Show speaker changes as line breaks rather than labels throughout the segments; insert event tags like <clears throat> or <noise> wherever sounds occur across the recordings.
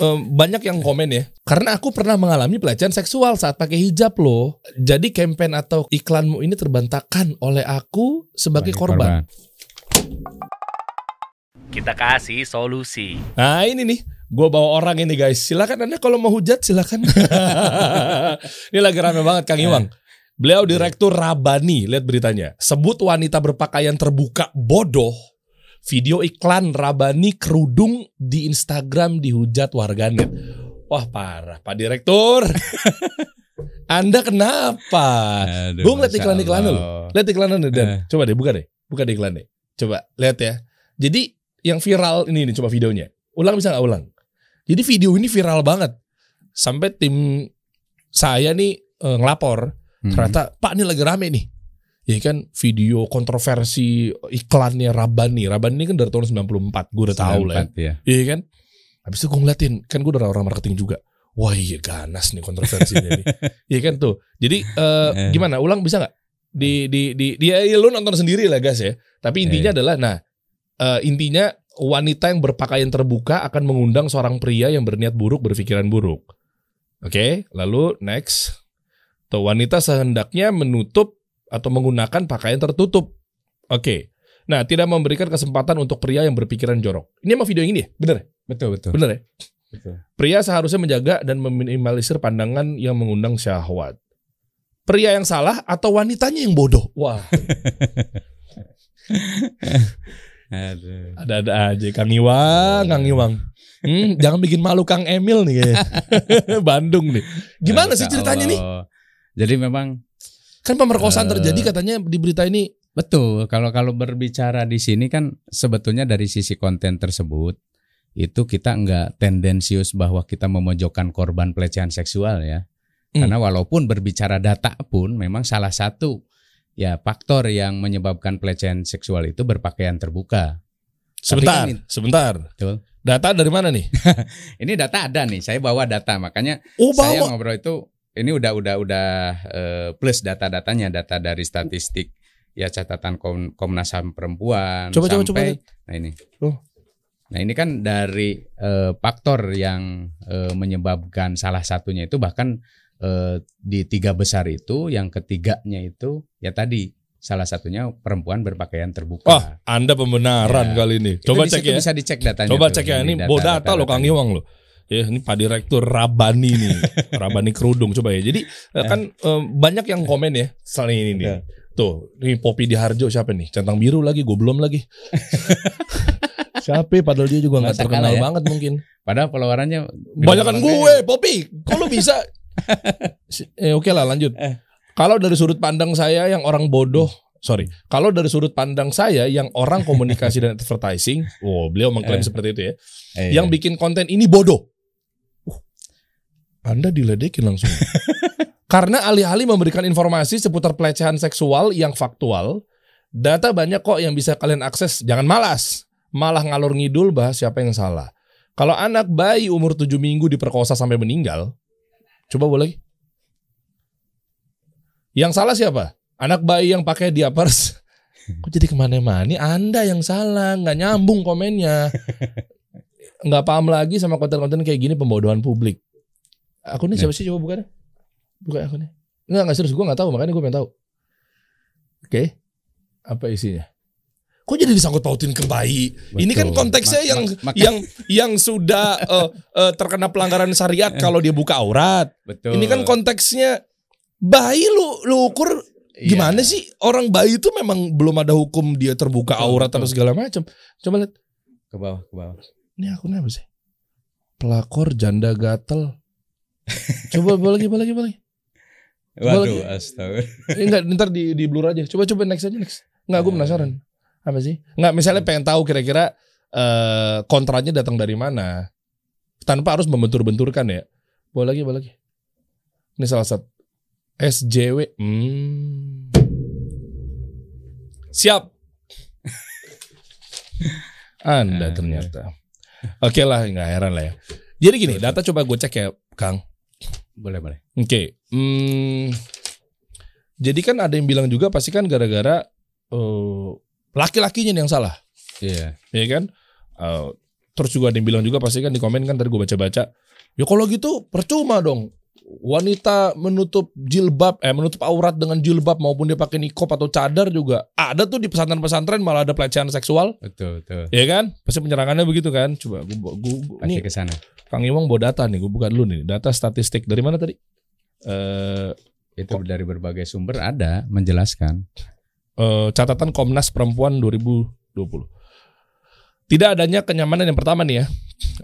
eh, banyak yang komen ya. Karena aku pernah mengalami pelecehan seksual saat pakai hijab loh. Jadi campaign atau iklanmu ini terbantahkan oleh aku sebagai, korban.
Kita kasih solusi.
Nah ini nih, gue bawa orang ini guys. Silakan anda kalau mau hujat silakan. <laughs> ini lagi rame banget Kang Iwang. Beliau direktur Rabani, lihat beritanya. Sebut wanita berpakaian terbuka bodoh. Video iklan Rabani kerudung di Instagram dihujat warganet. Wah parah, Pak Direktur. <laughs> anda kenapa?
Aduh,
Gue ngeliat
Masya
iklan-iklan lu.
Allah.
Lihat iklannya Dan.
Eh.
Coba deh, buka deh. Buka deh iklannya. Coba lihat ya. Jadi yang viral ini nih coba videonya. Ulang bisa nggak ulang? Jadi video ini viral banget. Sampai tim saya nih eh, ngelapor.
Hmm.
Ternyata Pak ini lagi rame nih. Ya kan video kontroversi iklannya Rabani. Rabani ini kan dari tahun 94. Gue udah tahu lah ya.
94, ya.
Iya kan? Habis itu gue ngeliatin, kan gue udah orang marketing juga. Wah iya ganas nih kontroversinya nih. <laughs> Iya kan tuh. Jadi eh,
Eh.
gimana? Ulang bisa nggak? Di di di dia ya, lu nonton sendiri lah guys ya. Tapi intinya adalah nah eh, intinya wanita yang berpakaian terbuka akan mengundang seorang pria yang berniat buruk berpikiran buruk. Oke, lalu next. Tuh wanita sehendaknya menutup atau menggunakan pakaian tertutup. Oke. Nah, tidak memberikan kesempatan untuk pria yang berpikiran jorok. Ini emang video yang ini ya? Bener ya?
Betul betul.
Bener ya?
Betul.
Pria seharusnya menjaga dan meminimalisir pandangan yang mengundang syahwat. Pria yang salah atau wanitanya yang bodoh? Wah, <laughs> ada-ada aja Kang Iwang, Kang Iwang. Hmm, jangan bikin malu Kang Emil nih kayaknya. <laughs> Bandung nih. Gimana sih
Masya
ceritanya nih?
Jadi memang
Kan pemerkosaan
Eh.
terjadi katanya di berita ini.
betul kalau kalau berbicara di sini kan sebetulnya dari sisi konten tersebut itu kita nggak tendensius bahwa kita memojokkan korban pelecehan seksual ya.
Hmm.
Karena walaupun berbicara data pun memang salah satu ya faktor yang menyebabkan pelecehan seksual itu berpakaian terbuka.
Sebentar,
kan ini-
sebentar.
Betul.
Data dari mana nih? <laughs>
Ini data ada nih, saya bawa data makanya
Oh,
saya
bawa.
ngobrol itu ini udah udah udah eh, plus data-datanya data dari statistik ya catatan Kom- Komnas HAM perempuan
Coba, coba,
sampai
coba.
nah ini
Oh.
nah ini kan dari eh, faktor yang eh, menyebabkan salah satunya itu bahkan eh, di tiga besar itu yang ketiganya itu ya tadi salah satunya perempuan berpakaian terbuka
Wah, Anda pembenaran
Ya.
kali ini.
Itu
Coba
di
cek ya.
bisa dicek datanya
Coba
tuh,
cek ya. Ini
data-
bawa data loh Kang. Iwang loh. Ya, ini Pak Direktur Rabani nih. <laughs> Rabani kerudung coba ya. Jadi eh, kan eh, banyak yang komen ya soal ini nih.
Ya.
Tuh, ini Popi di Harjo siapa nih? Centang biru lagi, gue belum lagi. <laughs> siapa? Padahal dia juga nggak terkenal
ya?
banget mungkin.
padahal followerannya
Banyakan gue, Popi. Kok lu bisa? <laughs> Eh, Oke lah, lanjut.
Eh.
Kalau dari sudut pandang saya yang orang bodoh, sorry. Kalau dari sudut pandang saya yang orang komunikasi dan advertising, oh beliau mengklaim
Eh.
seperti itu ya.
Eh,
Yang bikin konten ini bodoh. Anda diledekin langsung. <laughs> Karena alih-alih memberikan informasi seputar pelecehan seksual yang faktual, data banyak kok yang bisa kalian akses. Jangan malas, malah ngalor ngidul bahas siapa yang salah. Kalau anak bayi umur 7 minggu diperkosa sampai meninggal, coba boleh. Yang salah siapa? Anak bayi yang pakai diapers. <laughs> Kok jadi ke mana-mana? Ini Anda yang salah, nggak nyambung komennya. <laughs> Nggak paham lagi sama konten-konten kayak gini pembodohan publik. Akunnya siapa sih? Coba buka deh. Buka akunnya. Nggak, nggak serius. Gue nggak tahu, makanya gue pengen tahu. Oke. Apa isinya? Kok jadi disangkut pautin ke bayi? Ini kan
Betul.
konteksnya yang yang yang sudah eh, eh, terkena pelanggaran syariat kalau dia buka aurat.
betul
Ini kan konteksnya bayi lu lu ukur
Iya.
gimana sih orang bayi itu memang belum ada hukum dia terbuka
Betul,
aurat atau
betul.
segala macam. Coba lihat
ke bawah ke bawah
ini akunnya apa sih? Pelakor janda gatel. Coba boleh lagi, boleh lagi, boleh lagi. Coba
Waduh,
lagi.
astaga.
Eh, enggak, ntar di di blur aja. Coba coba next aja next. Enggak, gue penasaran. Apa sih? Enggak, misalnya pengen tahu kira-kira eh kontranya datang dari mana. Tanpa harus membentur-benturkan ya. Boleh lagi, boleh lagi. Ini salah satu SJW. Hmm. Siap. Anda ternyata. Oke lah, nggak heran lah ya. Jadi gini, data coba gue cek ya, Kang.
Boleh boleh
Oke, hmm, jadi kan ada yang bilang juga pasti kan gara-gara eh, laki-lakinya yang salah,
iya
ya kan? Eh, terus juga ada yang bilang juga pasti kan di komen kan tadi gue baca-baca. Ya kalau gitu percuma dong. Wanita menutup jilbab, eh menutup aurat dengan jilbab maupun dia pakai nikop atau cadar juga ada tuh di pesantren-pesantren malah ada pelecehan seksual,
Betul, betul.
ya kan? Pasti penyerangannya begitu kan? Coba gue, gue,
Pasti
nih
ke sana.
Kang Iwang bawa data nih, gue buka dulu nih, data statistik dari mana tadi? Eh
Itu dari berbagai sumber ada menjelaskan.
eh, catatan Komnas Perempuan 2020. Tidak adanya kenyamanan yang pertama nih ya.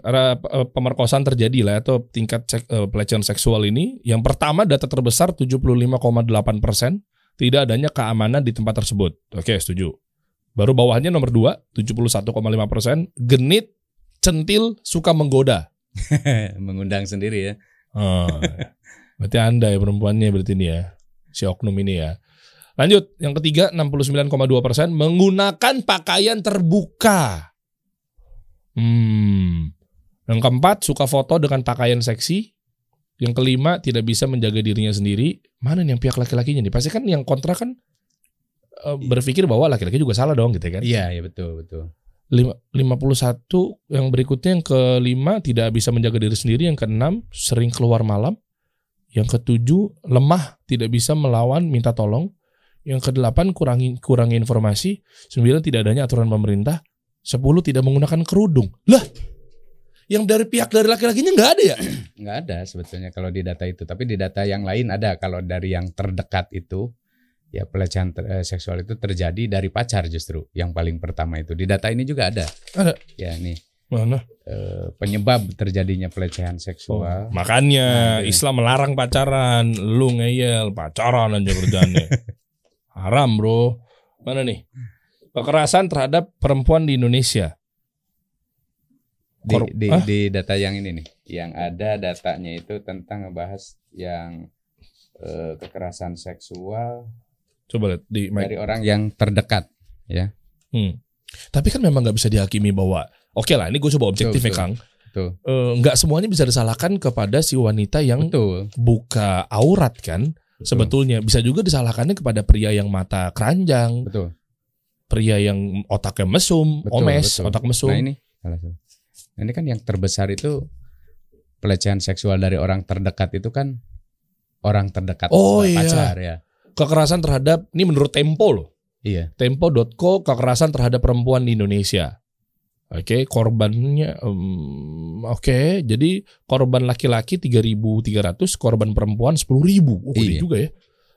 Ada eh, pemerkosaan terjadi lah atau tingkat sek- eh, pelecehan seksual ini. Yang pertama data terbesar 75,8 persen. Tidak adanya keamanan di tempat tersebut. Oke setuju. Baru bawahnya nomor 2 71,5 persen. Genit, centil, suka menggoda. <laughs>
Mengundang sendiri ya.
Oh, berarti anda ya perempuannya berarti ini ya. Si oknum ini ya. Lanjut, yang ketiga 69,2 persen menggunakan pakaian terbuka. Hmm. Yang keempat suka foto dengan pakaian seksi. Yang kelima tidak bisa menjaga dirinya sendiri. Mana nih yang pihak laki-lakinya nih? Pasti kan yang kontra kan eh, berpikir bahwa laki-laki juga salah dong gitu kan.
Iya, iya betul, betul.
Lima- 51 yang berikutnya yang kelima tidak bisa menjaga diri sendiri. Yang keenam sering keluar malam. Yang ketujuh lemah tidak bisa melawan minta tolong. Yang kedelapan kurangi kurangi informasi. Sembilan tidak adanya aturan pemerintah. Sepuluh tidak menggunakan kerudung. Lah yang dari pihak dari laki-lakinya nggak ada ya? <clears throat>
Nggak ada sebetulnya kalau di data itu. Tapi di data yang lain ada. Kalau dari yang terdekat itu, ya pelecehan ter- eh, seksual itu terjadi dari pacar justru. Yang paling pertama itu. Di data ini juga ada.
Ada.
Ya nih
mana
eh, penyebab terjadinya pelecehan seksual.
makanya
Nah.
Islam melarang pacaran lu ngeyel pacaran aja kerjaannya <laughs> haram bro mana nih kekerasan terhadap perempuan di Indonesia
di,
Kor-
di,
Hah?
di data yang ini nih, yang ada datanya itu tentang ngebahas yang eh, kekerasan seksual
coba lihat di mic.
dari orang yang terdekat.
Hmm. Tapi kan memang nggak bisa dihakimi bahwa oke lah ini gue coba objektif ya
Betul,
Kang.
Betul.
Eh, Nggak semuanya bisa disalahkan kepada si wanita yang
Betul.
buka aurat kan.
betul,
Sebetulnya bisa juga disalahkannya kepada pria yang mata keranjang,
betul.
pria yang otaknya mesum,
Betul,
omes,
betul.
otak mesum.
Nah ini salah satu. Nah, Ini kan yang terbesar itu pelecehan seksual dari orang terdekat itu kan orang terdekat
Oh, iya.
pacar ya.
Kekerasan terhadap ini menurut Tempo loh.
Iya.
Tempo.co kekerasan terhadap perempuan di Indonesia. Oke, korbannya em, oke, jadi korban laki-laki 3.300, korban perempuan 10.000. Oh,
Iya.
juga ya.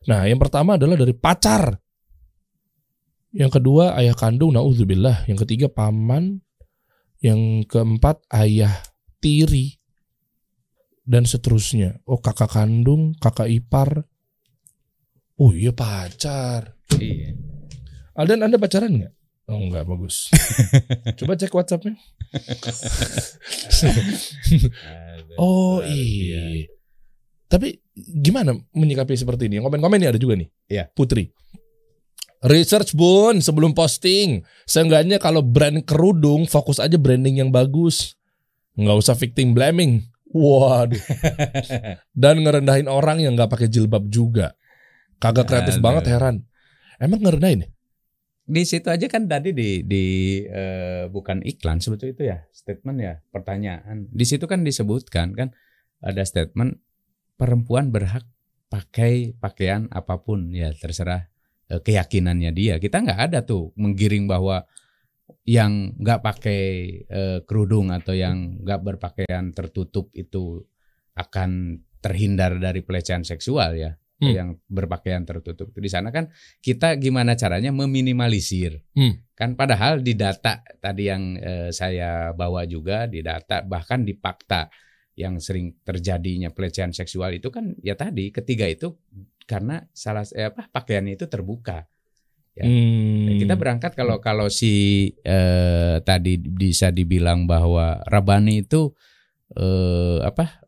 Nah, yang pertama adalah dari pacar. Yang kedua ayah kandung, naudzubillah. Yang ketiga paman. Yang keempat ayah tiri. Dan seterusnya. Oh, kakak kandung, kakak ipar. Oh iya pacar.
Iya.
Aldan Anda pacaran nggak? Oh enggak bagus. <laughs> Coba cek WhatsAppnya. Oh iya. Tapi gimana menyikapi seperti ini? Yang komen-komen nih ada juga nih.
Iya.
Putri. Research bun sebelum posting. Seenggaknya kalau brand kerudung fokus aja branding yang bagus. Nggak usah victim blaming. Waduh. <laughs> Dan ngerendahin orang yang nggak pakai jilbab juga. Kagak kreatif
Aduh.
banget heran. Emang ngerendahin? ya?
Di situ aja kan tadi di di eh, bukan iklan sebetulnya itu ya statement ya pertanyaan. Di situ kan disebutkan kan ada statement perempuan berhak pakai pakaian apa pun ya terserah eh, keyakinannya dia. Kita nggak ada tuh menggiring bahwa yang nggak pakai eh, kerudung atau yang nggak berpakaian tertutup itu akan terhindar dari pelecehan seksual ya.
Hmm.
Yang berpakaian tertutup di sana kan kita gimana caranya meminimalisir
Hmm.
kan padahal di data tadi yang eh, saya bawa juga di data bahkan di fakta yang sering terjadinya pelecehan seksual itu kan ya tadi ketiga itu karena salah eh, apa pakaiannya itu terbuka Ya.
Hmm.
kita berangkat kalau kalau si eh, tadi bisa dibilang bahwa Rabani itu eh, apa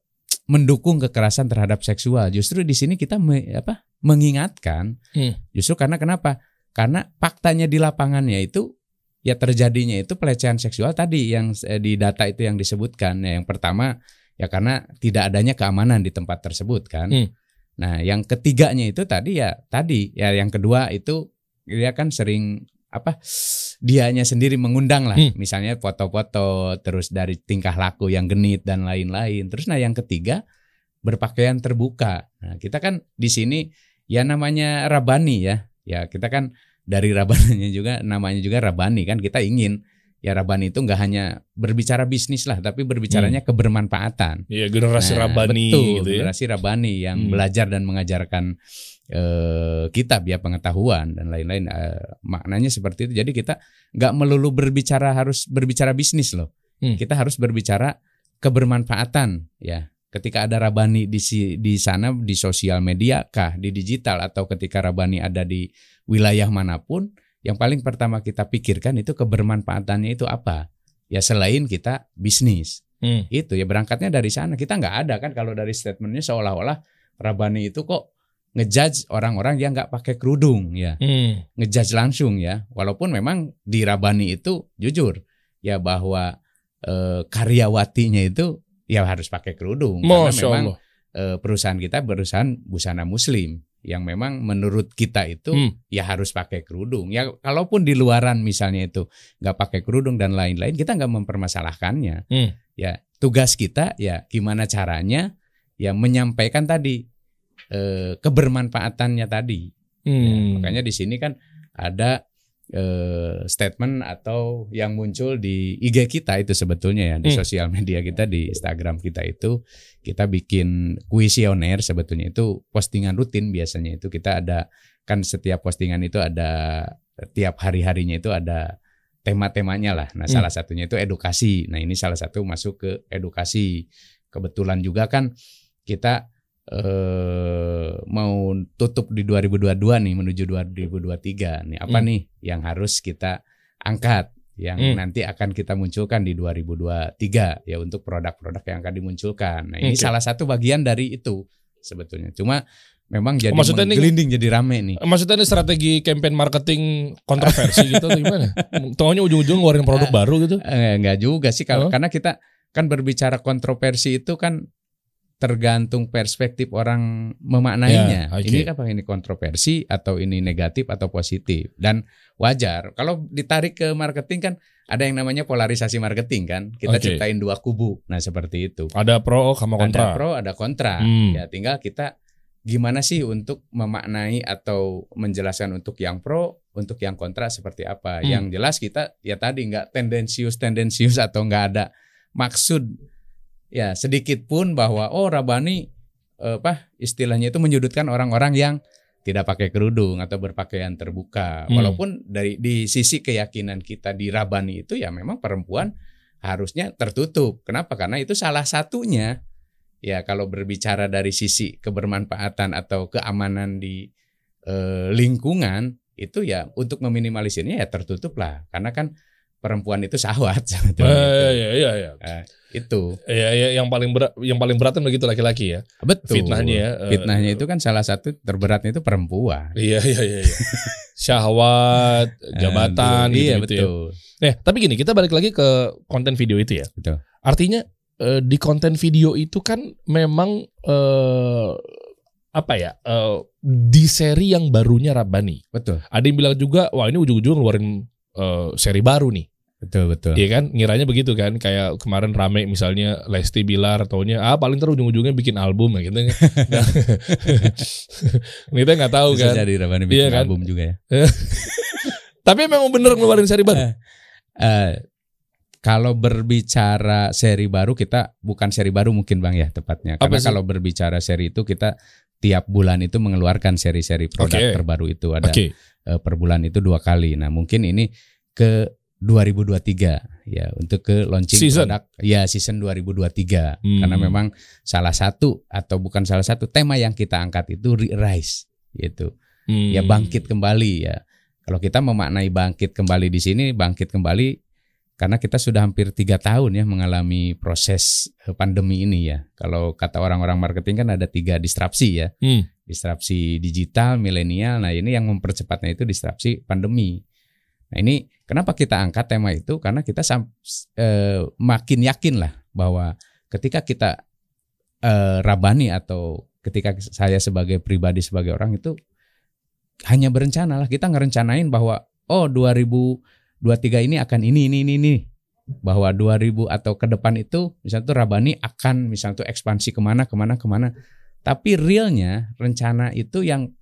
mendukung kekerasan terhadap seksual. Justru di sini kita me- apa mengingatkan.
Hmm.
Justru karena kenapa? Karena faktanya di lapangannya itu ya terjadinya itu pelecehan seksual tadi yang eh, di data itu yang disebutkan. Ya, yang pertama ya karena tidak adanya keamanan di tempat tersebut kan.
Hmm.
Nah, yang ketiganya itu tadi ya tadi ya yang kedua itu dia kan sering apa dianya sendiri mengundang lah.
Hmm.
misalnya foto-foto terus dari tingkah laku yang genit dan lain-lain. Terus nah yang ketiga berpakaian terbuka. Nah kita kan di sini ya namanya rabani ya. Ya kita kan dari rabaninya <laughs> juga namanya juga rabani kan. Kita ingin ya rabani itu nggak hanya berbicara bisnis lah tapi berbicaranya kebermanfaatan.
Iya generasi
Nah,
Rabani
betul,
gitu ya.
generasi Rabani yang
Hmm.
belajar dan mengajarkan eh, kitab ya pengetahuan dan lain-lain Eh, maknanya seperti itu. Jadi kita nggak melulu berbicara harus berbicara bisnis loh.
Hmm.
kita harus berbicara kebermanfaatan ya. Ketika ada Rabani di di sana di sosial media kah di digital atau ketika Rabani ada di wilayah mana pun yang paling pertama kita pikirkan itu kebermanfaatannya itu apa? Ya selain kita bisnis.
Hmm.
itu ya berangkatnya dari sana. Kita nggak ada kan kalau dari statementnya seolah-olah Rabani itu kok ngejudge orang-orang yang nggak pakai kerudung ya
Hmm.
ngejudge langsung ya walaupun memang di Rabani itu jujur ya bahwa eh, karyawatinya itu ya harus pakai kerudung karena
Masya
memang
Allah.
eh, perusahaan kita perusahaan busana muslim yang memang menurut kita itu
Hmm.
ya harus pakai kerudung ya kalaupun di luaran misalnya itu nggak pakai kerudung dan lain-lain kita nggak mempermasalahkannya
Hmm.
ya tugas kita ya gimana caranya ya menyampaikan tadi eh, kebermanfaatannya tadi Ya,
Hmm.
makanya di sini kan ada eh, statement atau yang muncul di IG kita itu sebetulnya ya di
Hmm.
sosial media kita di Instagram kita itu kita bikin kuesioner sebetulnya itu postingan rutin biasanya itu kita ada kan setiap postingan itu ada tiap hari-harinya itu ada tema-temanya lah. Nah,
Hmm.
salah satunya itu edukasi. Nah, ini salah satu masuk ke edukasi. Kebetulan juga kan kita eh mau tutup di 2022 nih menuju 2023 nih apa
Hmm.
nih yang harus kita angkat yang
Hmm.
nanti akan kita munculkan di 2023 ya untuk produk-produk yang akan dimunculkan. Nah, ini
Oke.
salah satu bagian dari itu sebetulnya. Cuma memang jadi
maksudnya ini-
menggelinding jadi rame nih.
Maksudnya ini strategi campaign marketing kontroversi gitu atau gimana? Taunya ujung-ujung ngeluarin produk baru gitu?
Eh, enggak juga sih kalau
Oh.
karena kita kan berbicara kontroversi itu kan tergantung perspektif orang memaknainya.
Ya, oke.
Ini apa ini kontroversi atau ini negatif atau positif dan wajar. Kalau ditarik ke marketing kan ada yang namanya polarisasi marketing kan. Kita
Oke.
ciptain dua kubu. Nah, seperti itu.
Ada pro sama kontra.
Ada pro, ada kontra.
Hmm.
Ya, tinggal kita gimana sih untuk memaknai atau menjelaskan untuk yang pro, untuk yang kontra seperti apa.
Hmm.
Yang jelas kita ya tadi nggak tendensius-tendensius atau nggak ada maksud ya sedikit pun bahwa oh Rabani eh, apa istilahnya itu menyudutkan orang-orang yang tidak pakai kerudung atau berpakaian terbuka.
Hmm.
Walaupun dari di sisi keyakinan kita di Rabani itu ya memang perempuan harusnya tertutup. Kenapa? Karena itu salah satunya ya kalau berbicara dari sisi kebermanfaatan atau keamanan di eh, lingkungan itu ya untuk meminimalisirnya ya tertutup lah. Karena kan perempuan itu syahwat sebetulnya. <laughs>
Eh,
itu.
iya iya iya.
itu
Iya iya yang paling berat yang paling berat kan begitu laki-laki ya.
betul.
Fitnahnya ya. eh,
Fitnahnya itu kan salah satu terberatnya itu perempuan.
Iya iya iya. iya. Syahwat, <laughs> jabatan
Aduh, iya
gitu, ya.
betul.
Eh, tapi gini, kita balik lagi ke konten video itu ya.
Betul.
Artinya eh, di konten video itu kan memang eh, apa ya? eh, di seri yang barunya Rabani.
Betul.
Ada yang bilang juga, wah ini ujung-ujung ngeluarin eh, seri baru nih.
Betul betul.
Iya kan? Ngiranya begitu kan? Kayak kemarin rame misalnya Lesti Bilar taunya ah paling terus ujung-ujungnya bikin album ya gitu. Nah, <laughs> kita nggak tahu
Bisa
kan.
jadi Rabani
Iya
bikin
kan?
album juga ya. <laughs>
Tapi memang bener ngeluarin seri baru.
Eh, kalau berbicara seri baru kita bukan seri baru mungkin Bang ya tepatnya. Karena kalau berbicara seri itu kita tiap bulan itu mengeluarkan seri-seri produk
Oke.
terbaru itu ada
Oke.
Eh, per bulan itu dua kali. Nah, mungkin ini ke 2023 ya untuk ke launching
Season.
produk ya season 2023
Hmm.
karena memang salah satu atau bukan salah satu tema yang kita angkat itu rise gitu.
Hmm.
Ya bangkit kembali ya. Kalau kita memaknai bangkit kembali di sini bangkit kembali karena kita sudah hampir tiga tahun ya mengalami proses eh, pandemi ini ya. Kalau kata orang-orang marketing kan ada tiga disrupsi ya
Hmm.
Disrupsi digital, milenial. Nah, ini yang mempercepatnya itu disrupsi pandemi. Nah, ini kenapa kita angkat tema itu? Karena kita eh, makin yakin lah bahwa ketika kita eh, rabani atau ketika saya sebagai pribadi sebagai orang itu hanya berencana lah kita ngerencanain bahwa oh 2023 ini akan ini ini ini ini bahwa 2000 atau ke depan itu misalnya tuh Rabani akan misalnya tuh ekspansi ke mana ke mana ke mana tapi realnya rencana itu yang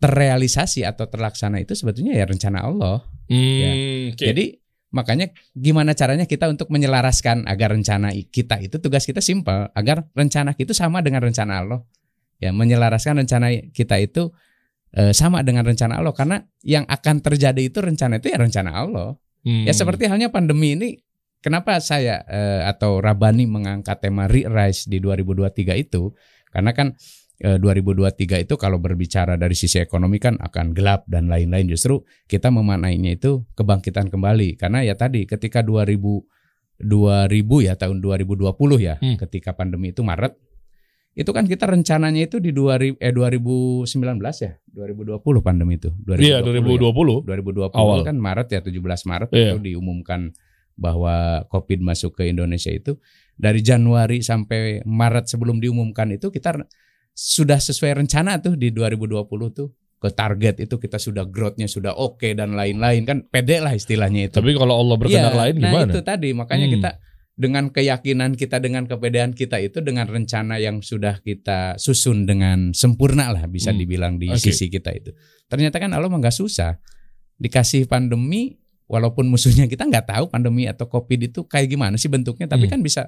terrealisasi atau terlaksana itu sebetulnya ya rencana Allah
Hmm, oke.
jadi makanya gimana caranya kita untuk menyelaraskan agar rencana kita itu tugas kita simpel agar rencana kita sama dengan rencana Allah. Ya, menyelaraskan rencana kita itu eh, sama dengan rencana Allah karena yang akan terjadi itu rencana itu ya rencana Allah.
Hmm.
Ya seperti halnya pandemi ini kenapa saya eh, atau Rabani mengangkat tema Re-Rise di 2023 itu karena kan eh, 2023 itu kalau berbicara dari sisi ekonomi kan akan gelap dan lain-lain justru kita memaknainya itu kebangkitan kembali karena ya tadi ketika 2000 2000 ya tahun 2020 ya
Hmm.
ketika pandemi itu Maret itu kan kita rencananya itu di 2000 eh 2019 ya 2020 pandemi itu 2020
Iya,
ya.
2020.
2020
Awal.
kan Maret ya 17 Maret
Iya.
itu diumumkan bahwa Covid masuk ke Indonesia itu dari Januari sampai Maret sebelum diumumkan itu kita sudah sesuai rencana tuh di 2020 tuh ke target itu kita sudah growth-nya sudah oke dan lain-lain kan pede lah istilahnya itu.
Tapi kalau Allah berkehendak
Iya,
lain
nah
gimana?
itu tadi makanya
Hmm.
kita dengan keyakinan kita dengan kepedean kita itu dengan rencana yang sudah kita susun dengan sempurna lah bisa
Hmm.
dibilang di
Oke.
sisi kita itu. Ternyata kan Allah nggak susah. Dikasih pandemi walaupun musuhnya kita nggak tahu pandemi atau covid itu kayak gimana sih bentuknya tapi
Hmm.
kan bisa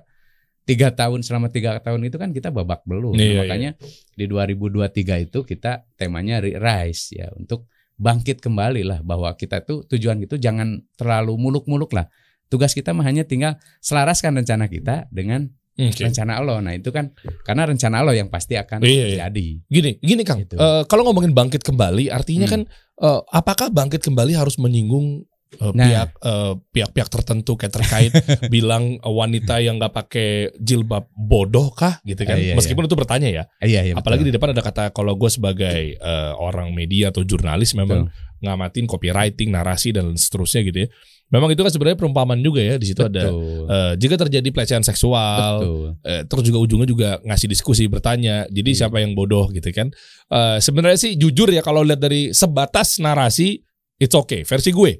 tiga tahun selama tiga tahun itu kan kita babak belur Nah,
Iya,
makanya di 2023 itu kita temanya rise ya untuk bangkit kembali lah bahwa kita tuh tujuan itu jangan terlalu muluk-muluk lah tugas kita mah hanya tinggal selaraskan rencana kita dengan
Oke.
rencana Allah nah itu kan karena rencana Allah yang pasti akan
Iya, iya.
terjadi
Gini, gini Kang.
Gitu.
Eh, kalau ngomongin bangkit kembali, artinya
Hmm.
kan eh, apakah bangkit kembali harus menyinggung eh,
Nah.
pihak eh, pihak-pihak tertentu kayak terkait <laughs> bilang eh, wanita yang nggak pakai jilbab bodoh kah gitu kan?
Eh, iya,
Meskipun itu bertanya ya.
iya iya
Apalagi
betul.
di depan ada kata kalau gue sebagai eh, orang media atau jurnalis memang ngamatin copywriting, narasi dan seterusnya gitu ya. Memang itu kan sebenarnya perumpamaan juga ya di situ ada
betul
eh, jika terjadi pelecehan seksual,
betul
Eh, terus juga ujungnya juga ngasih diskusi bertanya jadi
Iya.
siapa yang bodoh gitu kan Eh, sebenarnya sih jujur ya kalau lihat dari sebatas narasi it's okay versi gue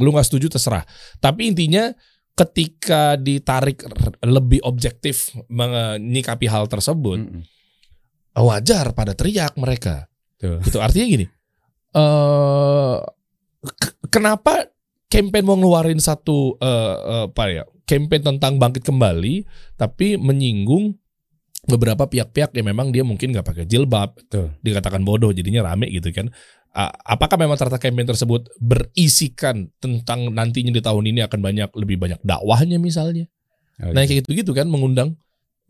lu nggak setuju terserah tapi intinya ketika ditarik lebih objektif menyikapi hal tersebut
Mm-mm.
wajar pada teriak mereka
Betul.
gitu artinya gini eh k- kenapa campaign mau ngeluarin satu eh, eh, apa ya campaign tentang bangkit kembali tapi menyinggung beberapa pihak-pihak yang memang dia mungkin nggak pakai jilbab
Betul.
dikatakan bodoh jadinya rame gitu kan apakah memang ternyata campaign tersebut berisikan tentang nantinya di tahun ini akan banyak lebih banyak dakwahnya misalnya
Oh,
nah
iya.
kayak gitu gitu kan mengundang.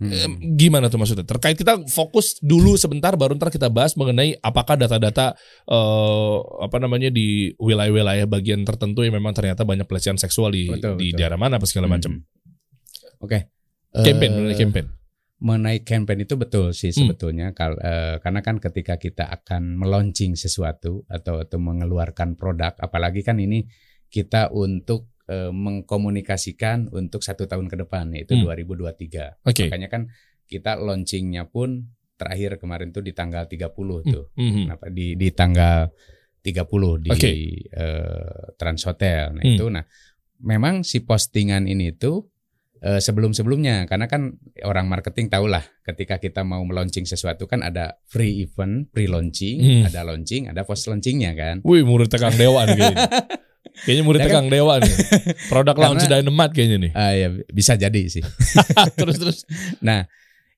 Em, gimana tuh maksudnya? Terkait kita fokus dulu sebentar baru ntar kita bahas mengenai apakah data-data eh apa namanya di wilayah-wilayah bagian tertentu yang memang ternyata banyak pelecehan seksual di
Betul,
di
betul.
daerah mana apa segala macam.
Mm. Oke.
Campaign
Eh,
mengenai campaign.
Mengenai campaign itu betul sih
Hmm.
sebetulnya Kal- eh, karena kan ketika kita akan meluncing sesuatu atau atau mengeluarkan produk apalagi kan ini kita untuk eh, mengkomunikasikan untuk satu tahun ke depan yaitu
Hmm.
2023
Oke.
makanya kan kita launchingnya pun terakhir kemarin tuh di tanggal 30 tuh
Mhm.
Kenapa di di tanggal 30 di
Oke.
eh, Trans Hotel. Nah,
Hmm.
itu nah memang si postingan ini tuh sebelum-sebelumnya karena kan orang marketing tahulah ketika kita mau meluncing sesuatu kan ada free event, pre-launching,
Hmm.
ada launching, ada post launchingnya kan.
Wih, murid tegang dewa nih <laughs> kayaknya. Murid
Ya kan?
tegang dewa nih. Produk
Karena-
launch Dynamite kayaknya nih.
Ah ya bisa jadi sih. <laughs>
terus terus.
Nah,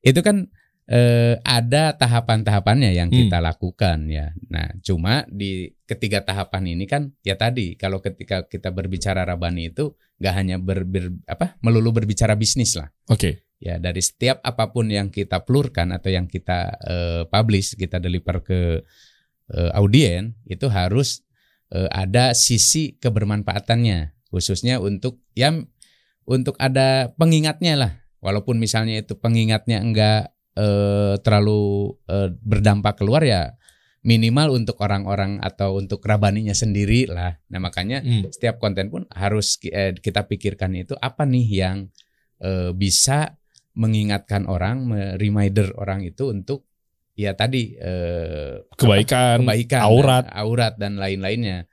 itu kan eh, ada tahapan-tahapannya yang
Hmm.
kita lakukan ya. Nah, cuma di ketiga tahapan ini kan ya tadi kalau ketika kita berbicara rabani itu nggak hanya ber, ber- apa melulu berbicara bisnis lah.
Oke.
Ya dari setiap apa pun yang kita plurkan atau yang kita eh, publish, kita deliver ke eh, audien itu harus eh, ada sisi kebermanfaatannya khususnya untuk ya untuk ada pengingatnya lah. Walaupun misalnya itu pengingatnya enggak eh, terlalu eh, berdampak keluar ya minimal untuk orang-orang atau untuk rabaninya sendiri lah. Nah makanya
Hmm.
setiap konten pun harus eh, kita pikirkan itu apa nih yang eh, bisa mengingatkan orang, reminder orang itu untuk ya tadi eh,
Kebaikan,
apa, kebaikan,
aurat.
dan- aurat dan lain-lainnya.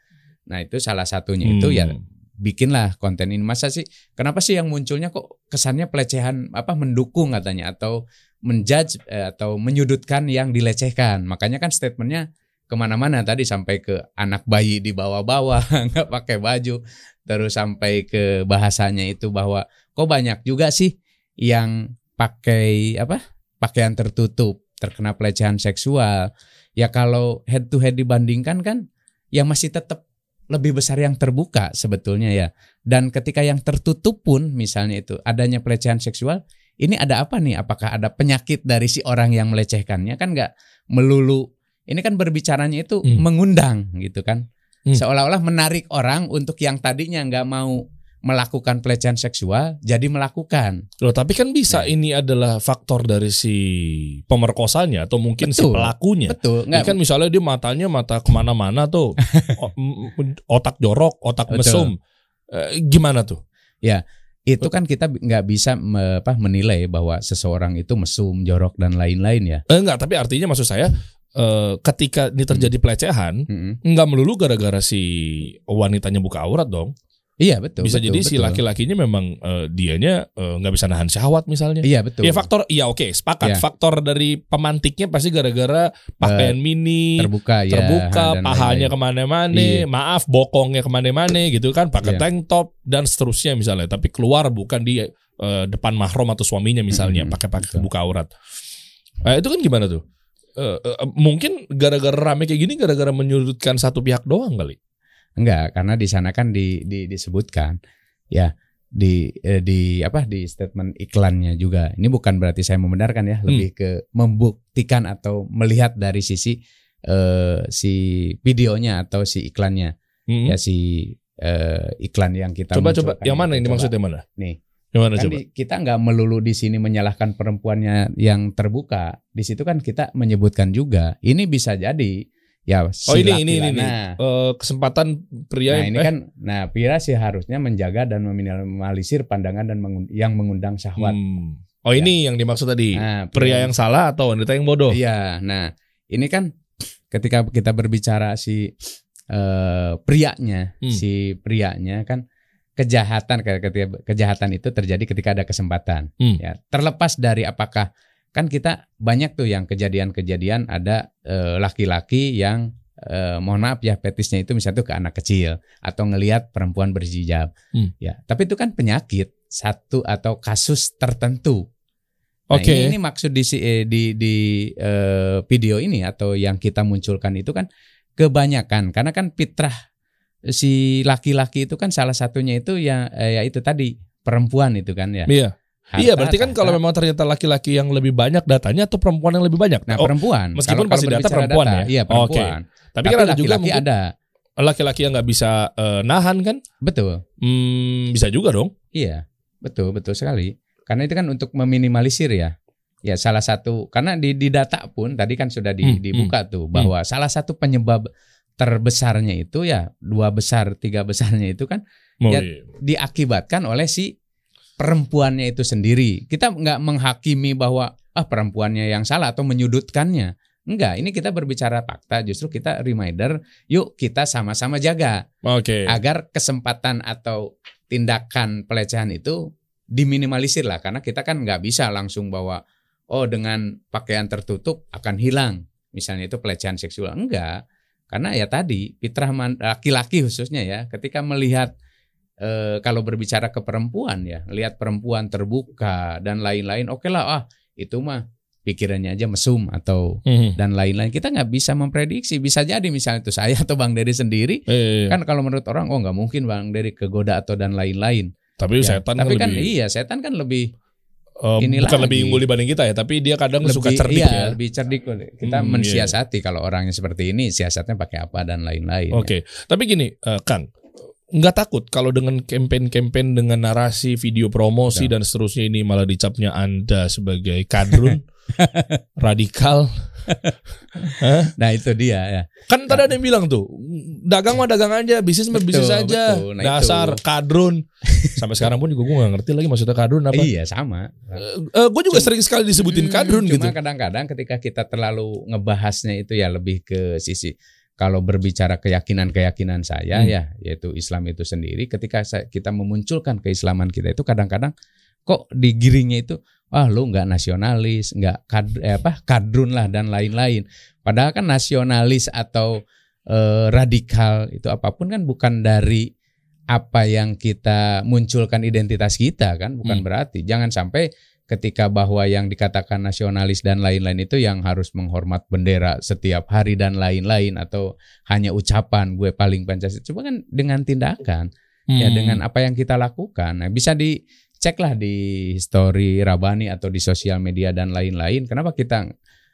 Nah itu salah satunya itu ya
Hmm.
bikinlah konten ini masa sih kenapa sih yang munculnya kok kesannya pelecehan apa mendukung katanya atau menjudge eh, atau menyudutkan yang dilecehkan. Makanya kan statementnya ke mana-mana tadi sampai ke anak bayi di bawah-bawah <laughs> nggak pakai baju. Terus sampai ke bahasanya itu bahwa kok banyak juga sih yang pakai apa pakaian tertutup terkena pelecehan seksual? Ya kalau head to head dibandingkan kan yang masih tetap lebih besar yang terbuka sebetulnya ya. Dan ketika yang tertutup pun misalnya itu adanya pelecehan seksual, ini ada apa nih? Apakah ada penyakit dari si orang yang melecehkannya? Kan nggak melulu. Ini kan berbicaranya itu
Hmm.
mengundang gitu kan.
Hmm.
Seolah-olah menarik orang untuk yang tadinya nggak mau melakukan pelecehan seksual jadi melakukan.
Loh, tapi kan bisa
Nah.
ini adalah faktor dari si pemerkosanya atau mungkin si
Betul.
pelakunya.
Betul,
Ini
nggak
kan misalnya dia matanya mata ke mana-mana tuh, <laughs> otak jorok, otak
Betul.
mesum, Eh, gimana tuh?
Itu kan kita nggak bisa me- apa menilai bahwa seseorang itu mesum, jorok dan lain-lain ya.
Eh, enggak, tapi artinya maksud saya eh, ketika ini terjadi pelecehan,
Mm-mm.
enggak melulu gara-gara si wanitanya buka aurat dong.
Iya betul.
bisa
betul,
jadi si
betul.
laki-lakinya memang eh, dianya eh, nggak bisa nahan syahwat misalnya.
Iya betul.
Ya faktor, iya oke, sepakat.
Iya.
Faktor dari pemantiknya pasti gara-gara pakaian mini,
terbuka ya.
terbuka,
dan
pahanya
ke
mana-mana,
Iya.
maaf bokongnya ke mana-mana gitu kan, pakai
Iya.
tank top dan seterusnya misalnya. Tapi keluar bukan di eh, depan mahram atau suaminya misalnya, pakai pakai
betul.
buka aurat. Eh, itu kan gimana tuh? Eh, eh, mungkin gara-gara rame kayak gini, gara-gara menyudutkan satu pihak doang kali.
Enggak, karena di sana kan di, di disebutkan ya di eh, di apa di statement iklannya juga. Ini bukan berarti saya membenarkan ya, lebih
Hmm.
ke membuktikan atau melihat dari sisi eh, si videonya atau si iklannya.
Mm.
Ya si eh, iklan yang kita
Coba coba, yang mana ini
Coba.
maksudnya mana?
Nih.
Yang mana
Kan
coba?
di- kita nggak melulu di sini menyalahkan perempuannya yang terbuka. Di situ kan kita menyebutkan juga ini bisa jadi ya
Oh ini ini ini.
Nah,
kesempatan pria
Nah ini
eh,
kan, nah Pira sih harusnya menjaga dan meminimalisir pandangan dan mengun- yang mengundang syahwat.
Hmm. Oh ini yang dimaksud tadi.
Nah,
Pria yang salah atau wanita yang bodoh?
Iya, nah ini kan ketika kita berbicara si eh, prianya,
Hmm.
si prianya kan kejahatan ketika kejahatan itu terjadi ketika ada kesempatan.
Hmm.
Ya, terlepas dari apakah kan kita banyak tuh yang kejadian-kejadian ada eh, laki-laki yang eh, mohon maaf ya petisnya itu misalnya tuh ke anak kecil atau ngelihat perempuan berhijab.
Hmm.
Ya, tapi itu kan penyakit satu atau kasus tertentu. Nah,
Oke.
ini, ini maksud di eh, di di eh, video ini atau yang kita munculkan itu kan kebanyakan karena kan fitrah si laki-laki itu kan salah satunya itu ya ya itu tadi perempuan itu kan ya.
Iya.
Harta,
iya, berarti kan
tahta.
kalau memang ternyata laki-laki yang lebih banyak datanya atau perempuan yang lebih banyak?
nah
Oh,
perempuan
meskipun
Kalau-
pasti
kalau
data perempuan ya?
Iya,
Oke.
perempuan.
tapi kan ada juga
laki-laki
mungkin
ada.
laki-laki yang nggak bisa eh, nahan kan?
Betul.
Hmm, bisa juga dong.
Iya, betul, betul sekali. Karena itu kan untuk meminimalisir ya. Ya salah satu karena di di data pun tadi kan sudah di-
Hmm,
dibuka tuh bahwa salah satu penyebab terbesarnya itu ya dua besar tiga besarnya itu kan
Mau
Ya,
iya.
diakibatkan oleh si perempuannya itu sendiri. Kita nggak menghakimi bahwa ah perempuannya yang salah atau menyudutkannya. Enggak, ini kita berbicara fakta, justru kita reminder, yuk kita sama-sama jaga
Oke.
agar kesempatan atau tindakan pelecehan itu diminimalisir lah karena kita kan nggak bisa langsung bahwa oh dengan pakaian tertutup akan hilang misalnya itu pelecehan seksual enggak karena ya tadi fitrah laki-laki khususnya ya ketika melihat eh, kalau berbicara ke perempuan ya lihat perempuan terbuka dan lain-lain oke lah ah itu mah pikirannya aja mesum atau
Mhm.
dan lain-lain kita nggak bisa memprediksi bisa jadi misalnya itu saya atau bang Dery sendiri
Eh,
kan kalau menurut orang oh nggak mungkin bang dari kegoda atau dan lain-lain
tapi
Ya,
setan
tapi
kan,
kan,
lebih
iya setan kan lebih
eh,
ini
bukan
lagi.
lebih unggul dibanding kita ya, tapi dia kadang
lebih
suka cerdik
iya,
ya.
lebih cerdik kita
Hmm, iya.
mensiasati kalau orangnya seperti ini siasatnya pakai apa dan lain-lain
Oke, tapi gini, eh, Kang, nggak takut kalau dengan campaign-campaign dengan narasi, video promosi
Ya.
dan seterusnya ini malah dicapnya Anda sebagai kadrun, <laughs> radikal. <laughs>
nah itu dia ya
Kan tadi ada yang bilang tuh, dagang mah dagang aja, bisnis mah bisnis
Betul,
aja.
betul. Nah,
Dasar
itu.
kadrun. <laughs> Sampai sekarang pun juga gue gak ngerti lagi maksudnya kadrun apa.
iya sama
gue juga sering sekali disebutin
Hmm,
kadrun
cuma
gitu.
kadang-kadang ketika kita terlalu ngebahasnya itu ya lebih ke sisi kalau berbicara keyakinan-keyakinan saya
Hmm.
ya yaitu Islam itu sendiri ketika saya- kita memunculkan keislaman kita itu kadang-kadang kok digiringnya itu ah lu nggak nasionalis nggak kad, eh, apa kadrun lah dan lain-lain padahal kan nasionalis atau eh, radikal itu apa pun kan bukan dari apa yang kita munculkan identitas kita kan bukan
Hmm.
berarti jangan sampai ketika bahwa yang dikatakan nasionalis dan lain-lain itu yang harus menghormat bendera setiap hari dan lain-lain atau hanya ucapan gue paling Pancasila. Coba kan dengan tindakan ya
Hmm.
dengan apa yang kita lakukan. Nah, bisa dicek lah di story Rabani atau di sosial media dan lain-lain kenapa kita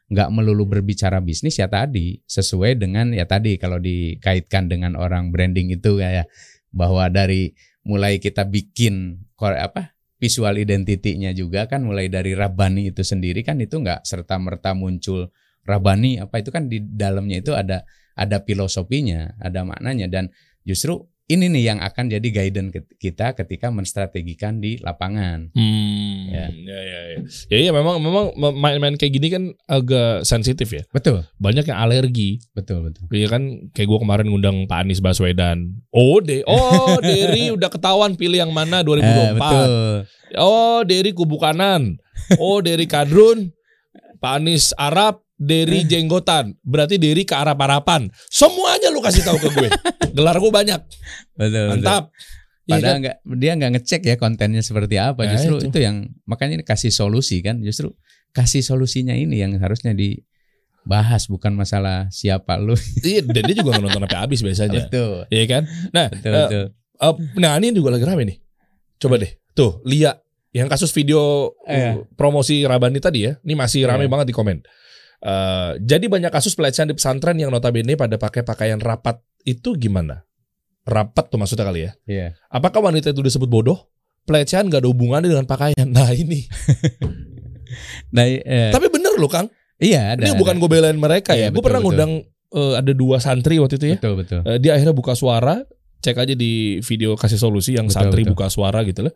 nggak melulu berbicara bisnis? Ya tadi sesuai dengan ya tadi kalau dikaitkan dengan orang branding itu ya, ya bahwa dari mulai kita bikin apa visual identity-nya juga kan mulai dari Rabani itu sendiri kan itu nggak serta merta muncul Rabani apa itu kan di dalamnya itu ada ada filosofinya ada maknanya. Dan justru ini nih yang akan jadi guidance kita ketika menstrategikan di lapangan
Hmm,
Ya.
ya, ya, ya. Ya, iya, memang, memang main-main kayak gini kan agak sensitif ya.
betul
Banyak yang alergi.
betul betul
Iya kan, kayak gue kemarin ngundang Pak Anies Baswedan. Oh, de, oh, <laughs> Derry udah ketahuan pilih yang mana 2024.
Eh, betul
Oh, Derry kubu kanan. Oh, Derry kadrun. Pak Anies Arab, Derry
Eh.
jenggotan. Berarti Derry ke arah parapan. Semuanya lu kasih tahu ke gue. <laughs> Gelar gue banyak.
betul betul.
Mantap. Iya
Padahal
kan?
nggak dia nggak ngecek ya kontennya seperti apa.
Nah,
Justru
itu.
itu. yang makanya ini kasih solusi kan. Justru kasih solusinya ini yang harusnya dibahas bukan masalah siapa lu. <laughs>
Iya, dan dia juga nonton sampai habis biasanya.
betul.
Iya kan? Nah,
Betul
eh,
betul.
eh, nah ini juga lagi rame nih. Coba deh. Tuh, Lia yang kasus video uh, promosi Rabani tadi ya. Ini masih rame
Iya.
banget di komen. Eh, jadi banyak kasus pelecehan di pesantren yang notabene pada pakai pakaian rapat itu gimana? Rapat tuh maksudnya kali ya.
Iya.
Apakah wanita itu disebut bodoh? Pelecehan gak ada hubungannya dengan pakaian. <laughs> Nah ini.
Nah, eh,
Tapi bener loh Kang.
iya ada.
ini
ada.
bukan gue belain mereka ya.
Iya,
gue
betul,
pernah
betul.
ngundang eh, ada dua santri waktu itu ya.
betul betul.
Eh, dia akhirnya buka suara. Cek aja di video kasih solusi yang
Betul,
santri
betul.
buka suara gitu lah.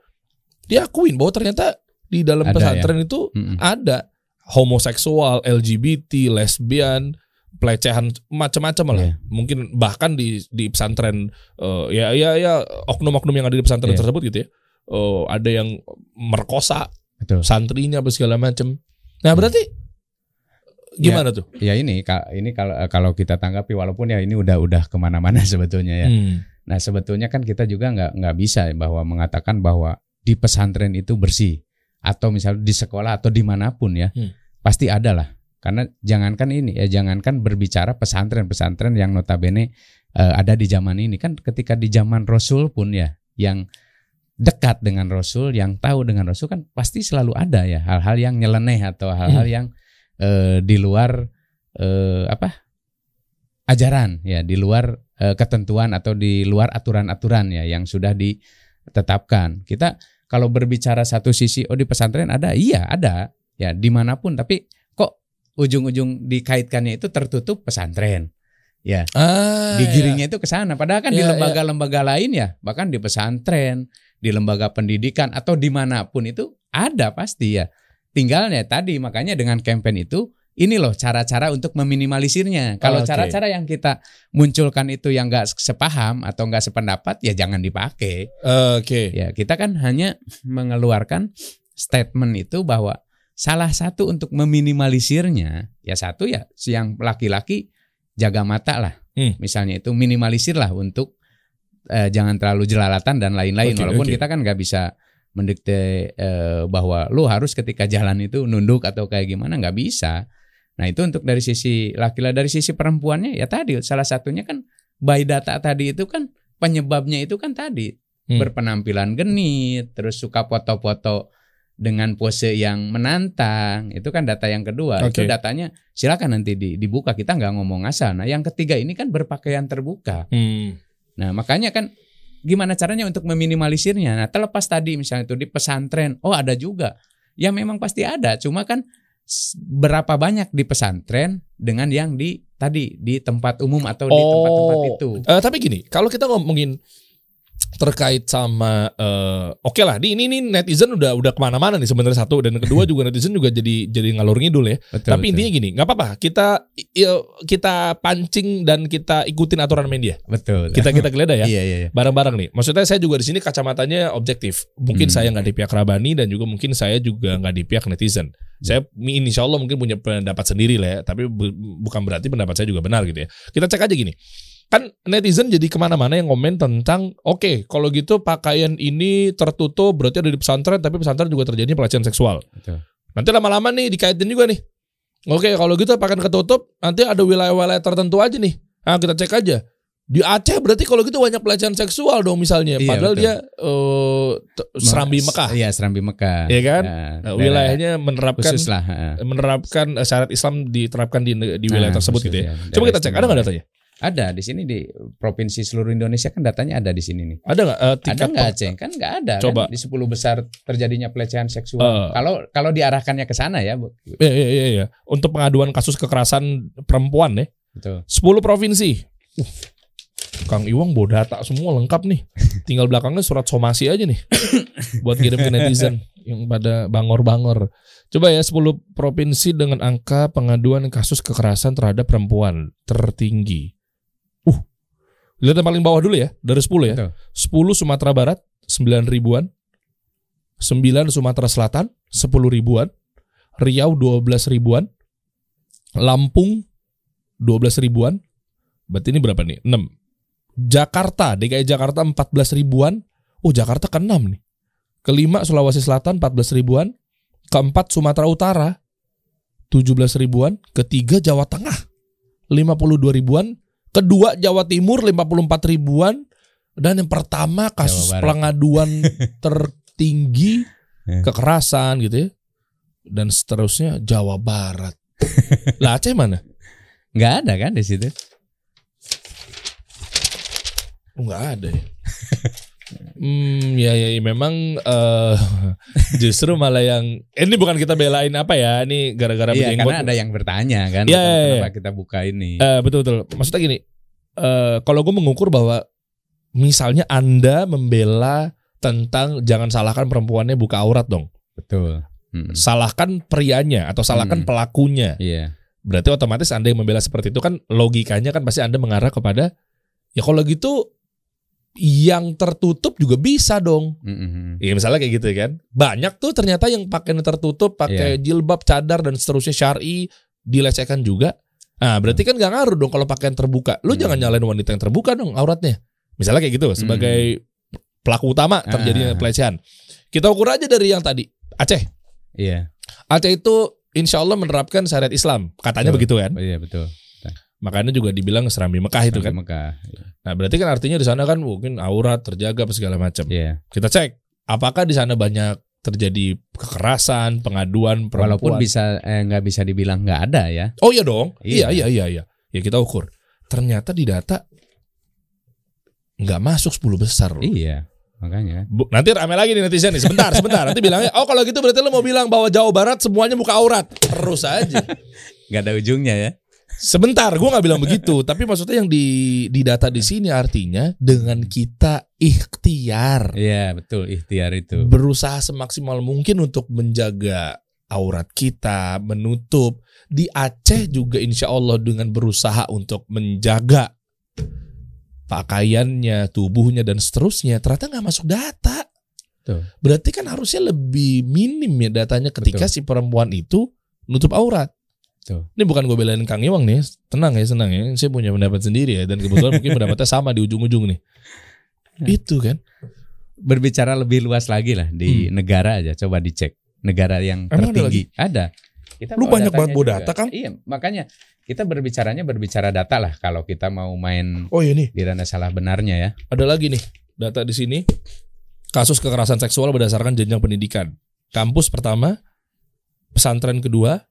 Dia akuin bahwa ternyata di dalam
Ada ya.
pesantren itu
Mm-mm.
ada homoseksual, LGBT, lesbian, pelecehan macam-macam lah.
Iya.
Mungkin bahkan di di pesantren eh, ya ya ya oknum-oknum yang ada di pesantren
Iya.
tersebut gitu ya. eh, ada yang merkosa
Betul.
santrinya apa segala macam. Nah, berarti gimana tuh?
Ya ini ini kalau kalau kita tanggapi walaupun ya ini udah udah ke mana-mana <laughs> sebetulnya ya.
Hmm.
Nah sebetulnya kan kita juga nggak nggak bisa bahwa mengatakan bahwa di pesantren itu bersih atau misalnya di sekolah atau di mana pun ya
Hmm.
pasti ada lah. Karena jangankan ini ya jangankan berbicara pesantren-pesantren yang notabene eh, ada di zaman ini kan ketika di zaman Rasul pun ya yang dekat dengan Rasul yang tahu dengan Rasul kan pasti selalu ada ya hal-hal yang nyeleneh atau hal-hal yang eh, di luar eh, apa ajaran ya di luar eh, ketentuan atau di luar aturan-aturan ya yang sudah ditetapkan. Kita kalau berbicara satu sisi oh di pesantren ada, iya ada ya di mana pun tapi kok ujung-ujung dikaitkannya itu tertutup pesantren. Ya,
Ah,
digiringnya itu ke sana. Padahal kan di
Ya, ya.
lembaga-lembaga lain ya, bahkan di pesantren, di lembaga pendidikan atau di mana pun itu ada pasti ya. Tinggalnya tadi makanya dengan campaign itu ini loh cara-cara untuk meminimalisirnya. Kalau cara-cara yang kita munculkan itu yang nggak sepaham atau nggak sependapat ya jangan dipakai.
Oke.
Ya kita kan hanya mengeluarkan statement itu bahwa salah satu untuk meminimalisirnya ya satu ya si yang laki-laki jaga mata lah.
Hmm.
Misalnya itu minimalisir lah untuk eh, jangan terlalu jelalatan dan lain-lain.
Oke,
Walaupun
oke.
kita kan nggak bisa mendikte eh, bahwa lu harus ketika jalan itu nunduk atau kayak gimana nggak bisa. Nah itu untuk dari sisi laki-laki dari sisi perempuannya ya tadi salah satunya kan by data tadi itu kan penyebabnya itu kan tadi
Hmm.
berpenampilan genit terus suka foto-foto dengan pose yang menantang itu kan data yang kedua
Oke.
itu datanya silakan nanti di- dibuka kita nggak ngomong asal nah yang ketiga ini kan berpakaian terbuka
Hmm.
Nah, makanya kan gimana caranya untuk meminimalisirnya? Nah, terlepas tadi misalnya itu di pesantren, oh ada juga. Ya memang pasti ada, cuma kan berapa banyak di pesantren dengan yang di tadi di tempat umum atau di tempat-tempat
Oh.
itu.
Eh, tapi gini, kalau kita ngomongin terkait sama eh, oke lah di ini nih netizen udah udah ke mana-mana nih sebenarnya satu dan kedua juga netizen juga jadi jadi ngalur ngidul ya
Betul,
tapi
betul.
intinya gini nggak apa-apa kita kita pancing dan kita ikutin aturan main dia
betul.
kita kita geledah ya <laughs>
Iya iya iya.
bareng-bareng nih maksudnya saya juga di sini kacamatanya objektif mungkin
Hmm.
saya nggak di pihak Rabani dan juga mungkin saya juga nggak di pihak netizen saya insya Allah mungkin punya pendapat sendiri lah ya tapi bu- bukan berarti pendapat saya juga benar gitu ya kita cek aja gini kan netizen jadi ke mana-mana yang komen tentang oke kalau gitu pakaian ini tertutup berarti ada di pesantren tapi pesantren juga terjadi pelecehan seksual
Betul.
nanti lama-lama nih dikaitin juga nih oke kalau gitu pakaian ketutup nanti ada wilayah-wilayah tertentu aja nih nah kita cek aja di Aceh berarti kalau gitu banyak pelecehan seksual dong misalnya
Iya,
padahal
betul.
dia t- Serambi Mekah
Iya Serambi Mekah.
Iya kan?
Nah,
Nah, wilayahnya menerapkan
lah.
menerapkan eh, syariat Islam diterapkan di di wilayah
Nah,
tersebut
khusus
gitu ya.
ya,
Coba kita cek ada nggak datanya?
Ada di sini di provinsi seluruh Indonesia kan datanya ada di sini nih.
Ada nggak eh,
Ada nggak Aceh? Kan nggak ada.
Coba.
Kan? Di 10 besar terjadinya pelecehan seksual.
Eh.
Kalau kalau diarahkannya ke sana ya, Bu.
Iya, iya, iya, iya. Untuk pengaduan kasus kekerasan perempuan ya.
Betul.
10 provinsi. Uh, Kang Iwang bawa data semua lengkap nih. Tinggal belakangnya surat somasi aja nih. <coughs> buat kirim ke netizen yang pada bangor-bangor. Coba ya 10 provinsi dengan angka pengaduan kasus kekerasan terhadap perempuan tertinggi. Lihat yang paling bawah dulu ya, dari 10 ya.
Betul.
10 Sumatera Barat 9 ribuan. 9 Sumatera Selatan 10 ribuan. Riau 12 ribuan. Lampung 12 ribuan. Berarti ini berapa nih? 6. Jakarta, DKI Jakarta 14 ribuan. Oh, Jakarta ke-6 nih. Kelima Sulawesi Selatan 14 ribuan. Keempat Sumatera Utara 17 ribuan. Ketiga Jawa Tengah 52 ribuan. Kedua Jawa Timur 54 ribuan. Dan yang pertama kasus pengaduan <laughs> tertinggi
Ya.
kekerasan gitu ya. Dan seterusnya Jawa Barat. <laughs> lah Aceh mana?
Nggak ada kan di situ?
Oh, nggak ada ya. <laughs> Hmm, ya, ya, ya, memang eh, <laughs> justru malah yang ini bukan kita belain apa ya, ini gara-gara
Iya,
berjenggot.
karena ada yang bertanya kan.
Iya, iya, iya.
Kenapa kita buka ini?
Eh, betul betul. Maksudnya gini, eh, kalau gue mengukur bahwa misalnya anda membela tentang jangan salahkan perempuannya buka aurat dong,
Betul. Mm-mm.
salahkan prianya atau salahkan
Hmm.
pelakunya.
Iya.
Berarti otomatis anda yang membela seperti itu kan logikanya kan pasti anda mengarah kepada ya kalau gitu yang tertutup juga bisa dong.
Mm-mm.
Iya misalnya kayak gitu kan. Banyak tuh ternyata yang pakaian tertutup, pakai jilbab, cadar dan seterusnya syar'i dilecehkan juga. Nah, berarti kan gak ngaruh dong kalau pakaian terbuka. Lu
Hmm.
jangan nyalain wanita yang terbuka dong auratnya. Misalnya kayak gitu sebagai pelaku utama terjadinya
Ah.
pelecehan. Kita ukur aja dari yang tadi. Aceh.
Iya.
Aceh itu insya Allah menerapkan syariat Islam. Katanya
Betul.
begitu kan.
Iya betul.
Makanya juga dibilang serambi Mekah itu kan.
Mekah.
Nah, berarti kan artinya di sana kan mungkin aurat terjaga apa segala macam.
Iya.
Kita cek apakah di sana banyak terjadi kekerasan, pengaduan perempuan.
Walaupun bisa eh, nggak bisa dibilang nggak ada ya.
Oh iya dong. Iya
Iya.
iya iya iya. Ya kita ukur. Ternyata di data nggak masuk 10 besar loh.
Iya. Makanya.
Bu, nanti rame lagi nih netizen nih. Sebentar, sebentar. Nanti bilangnya, oh kalau gitu berarti lo mau bilang bahwa Jawa Barat semuanya buka aurat. Terus aja. <laughs>
Nggak ada ujungnya ya.
Sebentar, gue nggak bilang begitu. <laughs> Tapi maksudnya yang di di data di sini artinya dengan kita ikhtiar
Iya betul ikhtiar itu.
berusaha semaksimal mungkin untuk menjaga aurat kita, menutup. Di Aceh juga insya Allah dengan berusaha untuk menjaga pakaiannya, tubuhnya dan seterusnya, ternyata nggak masuk data.
Betul.
Berarti kan harusnya lebih minim ya datanya ketika si perempuan itu nutup aurat.
Betul.
Ini bukan gue belain Kang Iwang nih, tenang ya, senang ya. Saya punya pendapat sendiri ya, dan kebetulan mungkin pendapatnya sama di ujung-ujung nih. Itu kan.
Berbicara lebih luas lagi lah di negara aja. Coba dicek negara yang
Hmm. Emang ada
tertinggi. Ada. Kita
Lu banyak banget bawa data, Kang.
Iya makanya kita berbicaranya berbicara data lah. Kalau kita mau main
Oh iya nih,
di ranah salah benarnya ya.
ada lagi nih data di sini. Kasus kekerasan seksual berdasarkan jenjang pendidikan. Kampus pertama, pesantren kedua,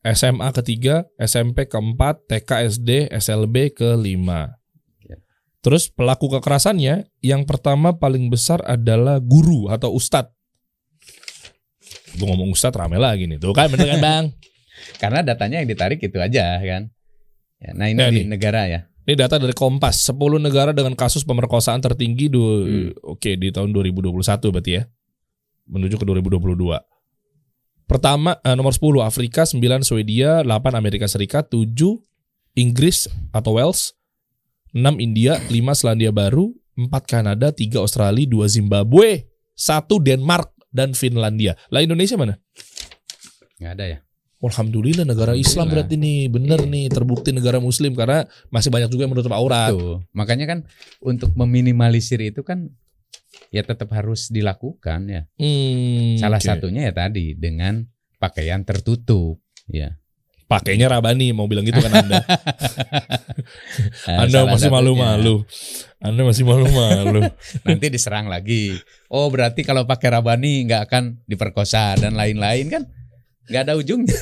SMA ketiga, SMP keempat, TK SD, SLB kelima.
Ya.
Terus pelaku kekerasannya yang pertama paling besar adalah guru atau ustadz. Gue ngomong ustadz rame lagi nih. Tuh kan bener kan bang? <laughs>
Karena datanya yang ditarik itu aja kan. Ya, nah ini
Nah,
di
nih.
negara ya.
Ini data dari Kompas, 10 negara dengan kasus pemerkosaan tertinggi du,
Hmm.
oke di tahun 2021 berarti ya. Menuju ke 2022. Pertama eh, nomor 10 Afrika, 9 Swedia, 8 Amerika Serikat, 7 Inggris atau Wales, 6 India, 5 Selandia Baru, 4 Kanada, 3 Australia, 2 Zimbabwe, 1 Denmark dan Finlandia. Lah Indonesia mana?
nggak ada ya.
Alhamdulillah negara Islam berarti nih bener nih terbukti negara Muslim karena masih banyak juga yang menutup aurat.
Tuh, makanya kan untuk meminimalisir itu kan ya tetap harus dilakukan ya.
Hmm,
Salah
oke.
satunya ya tadi dengan pakaian tertutup ya.
pakainya Rabani mau bilang gitu kan Anda. <laughs> <laughs> Anda
salah
masih malu-malu. Anda masih malu-malu. <laughs>
Nanti diserang lagi. Oh berarti kalau pakai rabani nggak akan diperkosa dan lain-lain kan? Nggak ada ujungnya.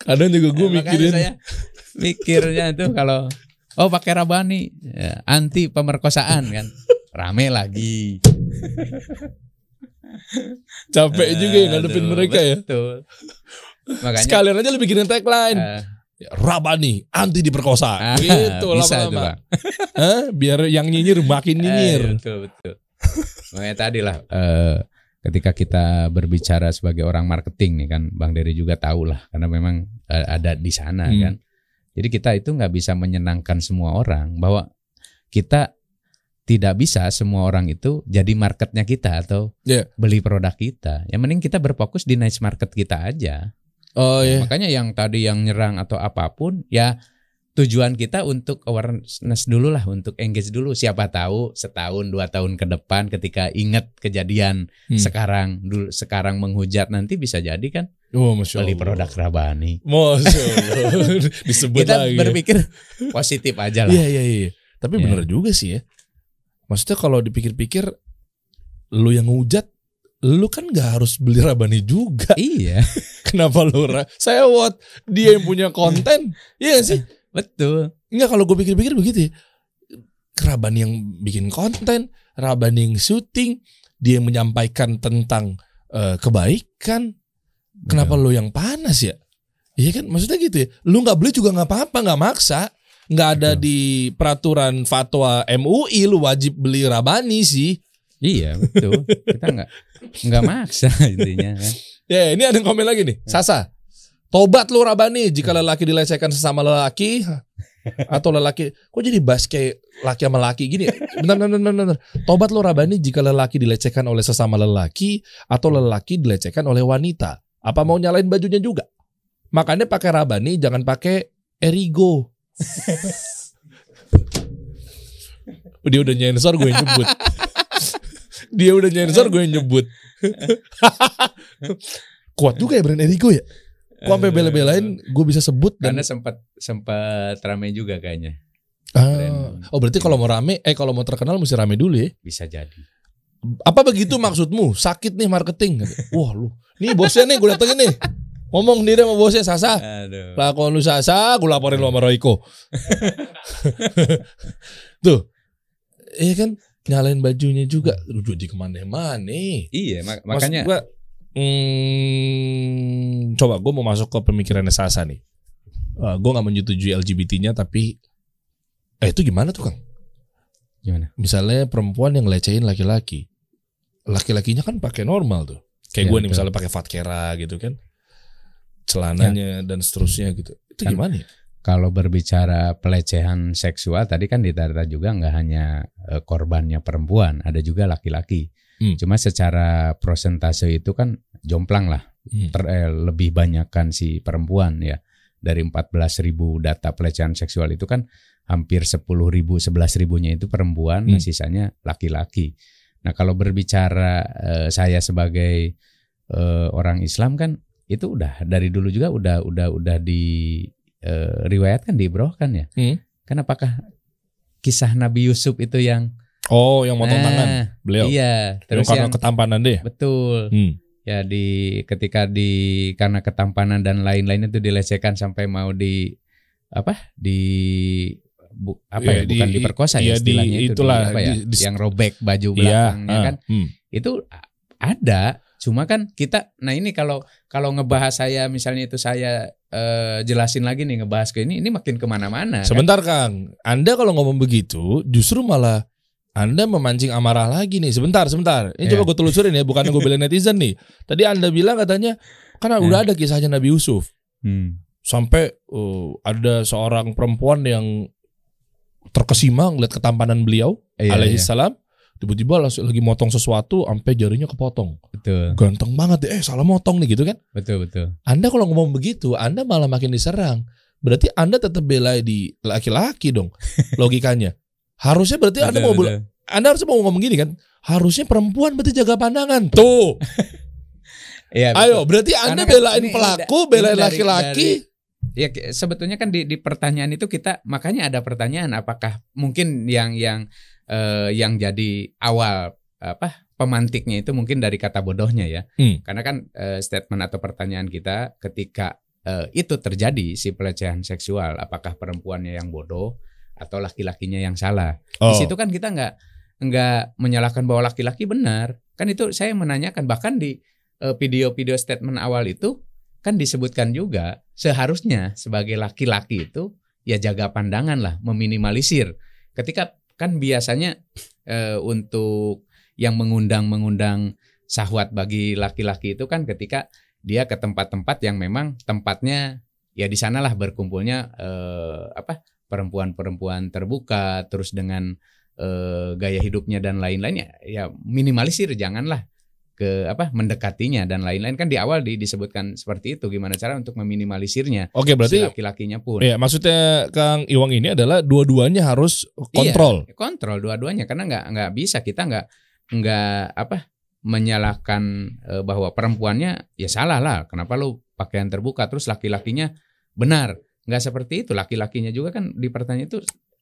Kadang juga gue
Makanya
mikirin
saya mikirnya tuh kalau oh pakai rabani ya, anti pemerkosaan kan rame lagi. <laughs>
capek juga ya ngadepin
Aduh,
mereka ya.
Betul. Makanya
Sekalian aja lu bikinin tagline.
eh,
Ya, Rabani anti diperkosa.
ah,
gitu lama-lama. Hah? <laughs> Biar yang nyinyir makin
Eh,
nyinyir.
betul betul. Makanya tadi lah eh, ketika kita berbicara sebagai orang marketing nih kan Bang Dery juga tahu lah karena memang eh, ada di sana
Hmm.
kan. Jadi kita itu nggak bisa menyenangkan semua orang bahwa kita tidak bisa semua orang itu jadi marketnya kita atau
Iya.
beli produk kita. Yang mending kita berfokus di niche market kita aja.
Oh iya.
Makanya yang tadi yang nyerang atau apa pun ya tujuan kita untuk awareness dulu lah untuk engage dulu siapa tahu setahun dua tahun ke depan ketika ingat kejadian
Hmm.
sekarang dulu sekarang menghujat nanti bisa jadi kan
Oh, Masya
beli
Allah.
produk Rabani
Masya Allah. <laughs> Disebut
kita
lagi.
berpikir positif aja lah
Iya iya iya. Tapi
Iya.
bener juga sih ya. Maksudnya kalau dipikir-pikir lu yang ngujat lu kan nggak harus beli Rabani juga.
iya <laughs>
Kenapa lu ra- saya what dia yang punya konten. <laughs> Iya sih?
Betul
Enggak kalau gue pikir-pikir begitu ya. Rabani yang bikin konten, Rabani yang syuting, dia yang menyampaikan tentang eh, kebaikan. Kenapa lu yang panas ya? Iya kan, maksudnya gitu ya. Lu nggak beli juga nggak apa-apa, nggak maksa. Nggak ada
Betul.
di peraturan fatwa MUI lu wajib beli Rabani sih.
iya betul kita nggak nggak maksa intinya kan <laughs>
Ya, ini ada yang komen lagi nih. Sasa. Tobat lu Rabani jika lelaki dilecehkan sesama lelaki <laughs> atau lelaki kok jadi bahas kayak laki sama laki gini? Bentar, bentar, bentar, bentar. tobat lu Rabani jika lelaki dilecehkan oleh sesama lelaki atau lelaki dilecehkan oleh wanita. Apa mau nyalain bajunya juga? Makanya pakai Rabani jangan pakai Erigo. <laughs> Dia udah nyensor gue nyebut. <laughs> Dia udah nyensor gue nyebut. Kuat juga ya brand Erigo ya Kok sampai bela-belain gue bisa sebut dan
karena sempat sempat ramai juga kayaknya
Ah. Oh berarti kalau mau rame, eh kalau mau terkenal mesti rame dulu ya?
bisa jadi
Apa begitu maksudmu? Sakit nih marketing. Wah lu, nih bosnya nih gue datengin nih. Ngomong dia sama bosnya Sasa.
aduh
Lakon lu Sasa, gue laporin lu sama Royko. <laughs> Tuh, iya kan nyalain bajunya juga. Lu jadi ke mana-mana.
iya mak-
Maksud
makanya
gua, hmm, coba gue mau masuk ke pemikirannya Sasa nih. Uh, gue nggak menyetujui LGBT-nya tapi eh itu gimana tuh Kang?
gimana
misalnya perempuan yang lecehin laki-laki, laki-lakinya kan pakai normal tuh. Kayak
Iya,
gue nih
betul.
misalnya pakai fatkera gitu kan, celananya dan seterusnya gitu. Itu
Kan-
gimana ya?
kalau berbicara pelecehan seksual tadi kan ditata juga nggak hanya eh, korbannya perempuan, ada juga laki-laki.
Hmm.
Cuma secara prosentase itu kan jomplang lah,
Hmm.
ter- eh, lebih banyak kan si perempuan ya. Dari 14.000 data pelecehan seksual itu kan hampir 10.000, 11.000-nya itu perempuan,
Hmm.
nah sisanya laki-laki. Nah, kalau berbicara eh, saya sebagai eh, orang Islam kan itu udah dari dulu juga udah udah udah di eh, riwayatkan dibrohkan ya.
Hmm.
Kan apakah kisah Nabi Yusuf itu yang
Oh, yang motong
Ah,
tangan beliau.
Iya,
Terus karena
yang
ketampanan deh.
betul
Hmm.
ya di ketika di karena ketampanan dan lain-lain itu dilecehkan sampai mau di apa di bu, apa
Iya,
ya bukan
di-
diperkosa ya
di-
istilahnya itu
itulah,
di, apa ya
di- di-
yang robek baju
Iya.
belakangnya
ah,
kan
hmm.
itu ada Cuma kan kita, nah ini kalau kalau ngebahas saya misalnya itu saya eh, jelasin lagi nih ngebahas ke ini, ini makin ke mana-mana. kan?
Sebentar Kang, Anda kalau ngomong begitu justru malah Anda memancing amarah lagi nih. Sebentar, sebentar. Ini
Iya.
coba gue telusurin ya, bukan gue belain netizen nih. Tadi Anda bilang katanya karena
Iya.
udah ada kisahnya Nabi Yusuf
Hmm.
sampai uh, ada seorang perempuan yang terkesima ngeliat ketampanan beliau
Iya,
alaihi
iya,
salam tiba-tiba langsung lagi motong sesuatu sampai jarinya kepotong.
betul,
Ganteng banget deh, eh salah motong nih gitu kan.
betul, betul.
Anda kalau ngomong begitu, Anda malah makin diserang. Berarti Anda tetap bela di laki-laki dong <laughs> logikanya. Harusnya berarti Anda mau
betul.
Anda harusnya mau ngomong gini kan? Harusnya perempuan berarti jaga pandangan. Tuh. <laughs>
Iya, betul.
Ayo, berarti Anda
Karena kan
belain
ini-
pelaku,
ini
belain laki-laki.
Ya sebetulnya kan di, di pertanyaan itu kita makanya ada pertanyaan apakah mungkin yang yang eh, yang jadi awal apa pemantiknya itu mungkin dari kata bodohnya ya.
Hmm.
Karena kan eh, statement atau pertanyaan kita ketika eh, itu terjadi si pelecehan seksual apakah perempuannya yang bodoh atau laki-lakinya yang salah.
Oh.
Di situ kan kita nggak nggak menyalahkan bahwa laki-laki benar. Kan itu saya menanyakan bahkan di eh, video-video statement awal itu kan disebutkan juga seharusnya sebagai laki-laki itu ya jaga pandangan lah, meminimalisir. Ketika kan biasanya eh, untuk yang mengundang-mengundang syahwat bagi laki-laki itu kan ketika dia ke tempat-tempat yang memang tempatnya ya di sanalah berkumpulnya eh, apa perempuan-perempuan terbuka terus dengan eh, gaya hidupnya dan lain-lainnya. Ya minimalisir janganlah ke apa mendekatinya dan lain-lain. Kan di awal di- disebutkan seperti itu gimana cara untuk meminimalisirnya
Oke,
si
berarti
laki-lakinya pun.
Ya maksudnya Kang Iwang ini adalah dua-duanya harus kontrol.
Iya, kontrol dua-duanya. Karena nggak nggak bisa kita nggak nggak apa menyalahkan eh, bahwa perempuannya ya salah lah. Kenapa lu pakaian terbuka? Terus laki-lakinya benar nggak seperti itu laki-lakinya juga kan di pertanyaan itu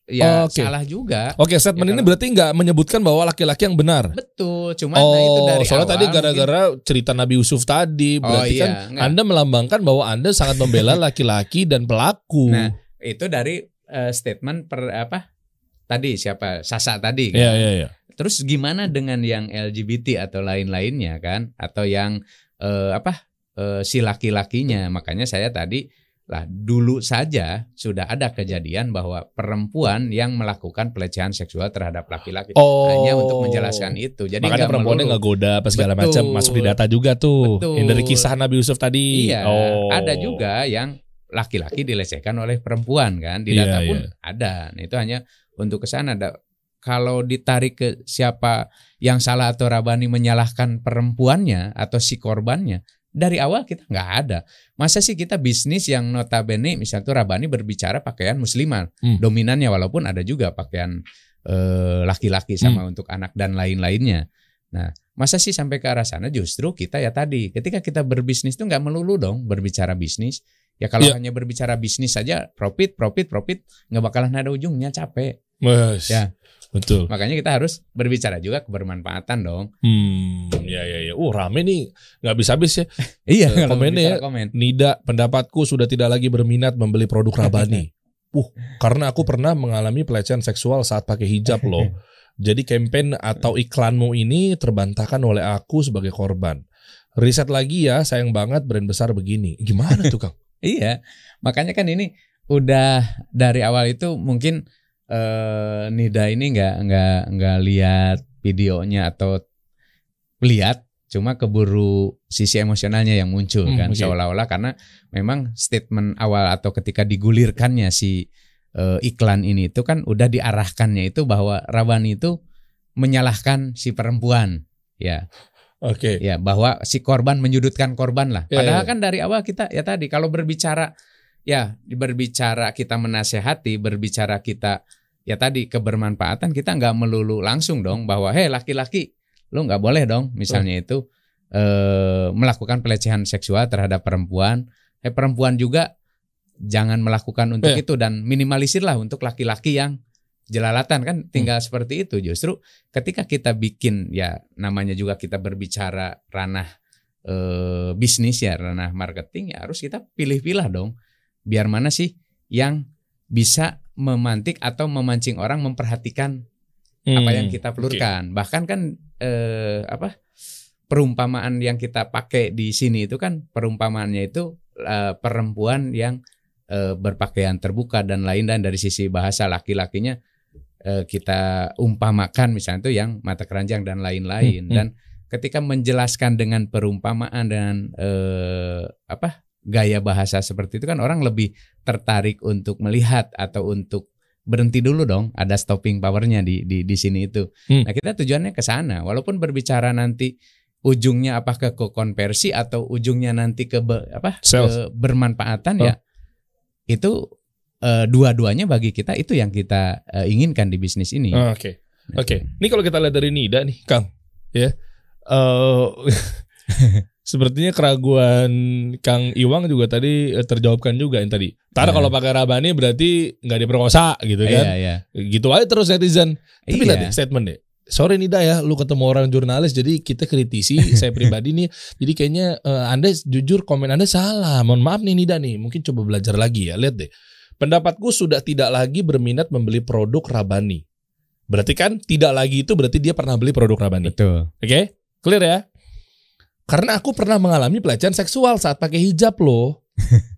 ya
Oke.
salah juga
Oke, statement
Ya,
ini
kalau-
berarti nggak menyebutkan bahwa laki-laki yang benar.
betul cuman nah itu
Oh,
dari
soalnya
awal
tadi
mungkin-
gara-gara cerita Nabi Yusuf tadi,
oh
berarti
iya
kan
nggak.
Anda melambangkan bahwa Anda sangat membela <laughs> laki-laki dan pelaku.
Nah, itu dari eh, statement per apa tadi siapa Sasa tadi kan?
Iya, iya, iya.
Terus gimana dengan yang LGBT atau lain-lainnya kan? Atau yang eh, apa eh, si laki-lakinya? Makanya saya tadi lah dulu saja sudah ada kejadian bahwa perempuan yang melakukan pelecehan seksual terhadap laki-laki
Oh.
hanya untuk menjelaskan itu. Jadi
Makanya perempuannya nggak goda apa segala macam masuk di data juga tuh.
Betul.
Yang dari kisah Nabi Yusuf tadi.
Iya,
Oh.
ada juga yang laki-laki dilecehkan oleh perempuan kan di
Iya,
data pun
iya.
ada. Nah, itu hanya untuk ke sana ada kalau ditarik ke siapa yang salah atau Rabani menyalahkan perempuannya atau si korbannya dari awal kita nggak ada. Masa sih kita bisnis yang notabene misalnya tuh Rabani berbicara pakaian muslimah
Hmm.
dominannya walaupun ada juga pakaian eh, laki-laki sama
Hmm.
untuk anak dan lain-lainnya. Nah, masa sih sampai ke arah sana justru kita ya tadi ketika kita berbisnis tuh nggak melulu dong berbicara bisnis. Ya kalau
Iya.
hanya berbicara bisnis saja profit profit profit nggak bakalan ada ujungnya capek.
Mas,
Ya.
Betul.
Makanya kita harus berbicara juga kebermanfaatan dong.
Hmm, ya ya ya. Uh, rame nih. nggak <laughs> bisa habis ya.
Iya
kalau berbicara
komen.
Nida, pendapatku sudah tidak lagi berminat membeli produk Rabani. <laughs> Uh, karena aku pernah mengalami pelecehan seksual saat pakai hijab loh. <laughs> Jadi campaign atau iklanmu ini terbantahkan oleh aku sebagai korban. Riset lagi ya, sayang banget brand besar begini. Gimana tuh Kang?
Iya, makanya kan ini udah dari awal itu mungkin eh, Nida ini nggak nggak nggak lihat videonya atau lihat cuma keburu sisi emosionalnya yang muncul
Hmm,
kan
oke.
seolah-olah karena memang statement awal atau ketika digulirkannya si eh, iklan ini itu kan udah diarahkannya itu bahwa Rabani itu menyalahkan si perempuan ya
Oke.
ya bahwa si korban menyudutkan korban lah.
Ya,
Padahal
ya.
kan dari awal kita ya tadi kalau berbicara ya berbicara kita menasehati, berbicara kita ya tadi kebermanfaatan kita nggak melulu langsung dong bahwa hei laki-laki lu nggak boleh dong misalnya itu eh, melakukan pelecehan seksual terhadap perempuan. Eh perempuan juga jangan melakukan untuk
Ya.
itu dan minimalisirlah untuk laki-laki yang jelalatan kan tinggal seperti itu justru ketika kita bikin ya namanya juga kita berbicara ranah eh, bisnis ya ranah marketing ya harus kita pilih-pilih dong biar mana sih yang bisa memantik atau memancing orang memperhatikan apa
Hmm,
yang kita pelurkan bahkan kan eh, apa perumpamaan yang kita pakai di sini itu kan perumpamaannya itu eh, perempuan yang eh, berpakaian terbuka dan lain dan dari sisi bahasa laki-lakinya eh, kita umpamakan misalnya itu yang mata keranjang dan lain-lain.
Hmm, hmm.
dan ketika menjelaskan dengan perumpamaan dan eh, apa gaya bahasa seperti itu kan orang lebih tertarik untuk melihat atau untuk berhenti dulu dong ada stopping powernya di di di sini itu.
Hmm.
Nah kita tujuannya ke sana walaupun berbicara nanti ujungnya apakah ke konversi atau ujungnya nanti ke be- apa
Sales.
ke bermanfaatan
Oh.
ya itu eh, dua-duanya bagi kita itu yang kita eh, inginkan di bisnis ini.
Oh, Oke. Oke. Ini kalau kita lihat dari Nida nih, Kang, ya. Eh <laughs> sepertinya keraguan Kang Iwang juga tadi eh, terjawabkan juga yang tadi. Karena
Ya.
kalau pakai Rabani berarti nggak diperkosa gitu kan.
Iya iya.
Gitu aja terus netizen. Tapi
Iya.
lihat deh statement deh. Sorry Nida ya, lu ketemu orang jurnalis jadi kita kritisi <laughs> saya pribadi nih. Jadi kayaknya eh, Anda jujur komen Anda salah. Mohon maaf nih Nida nih. Mungkin coba belajar lagi ya. Lihat deh. Pendapatku sudah tidak lagi berminat membeli produk Rabani. Berarti kan tidak lagi itu berarti dia pernah beli produk Rabani.
Betul.
Oke? Clear ya? Karena aku pernah mengalami pelecehan seksual saat pakai hijab loh. <laughs>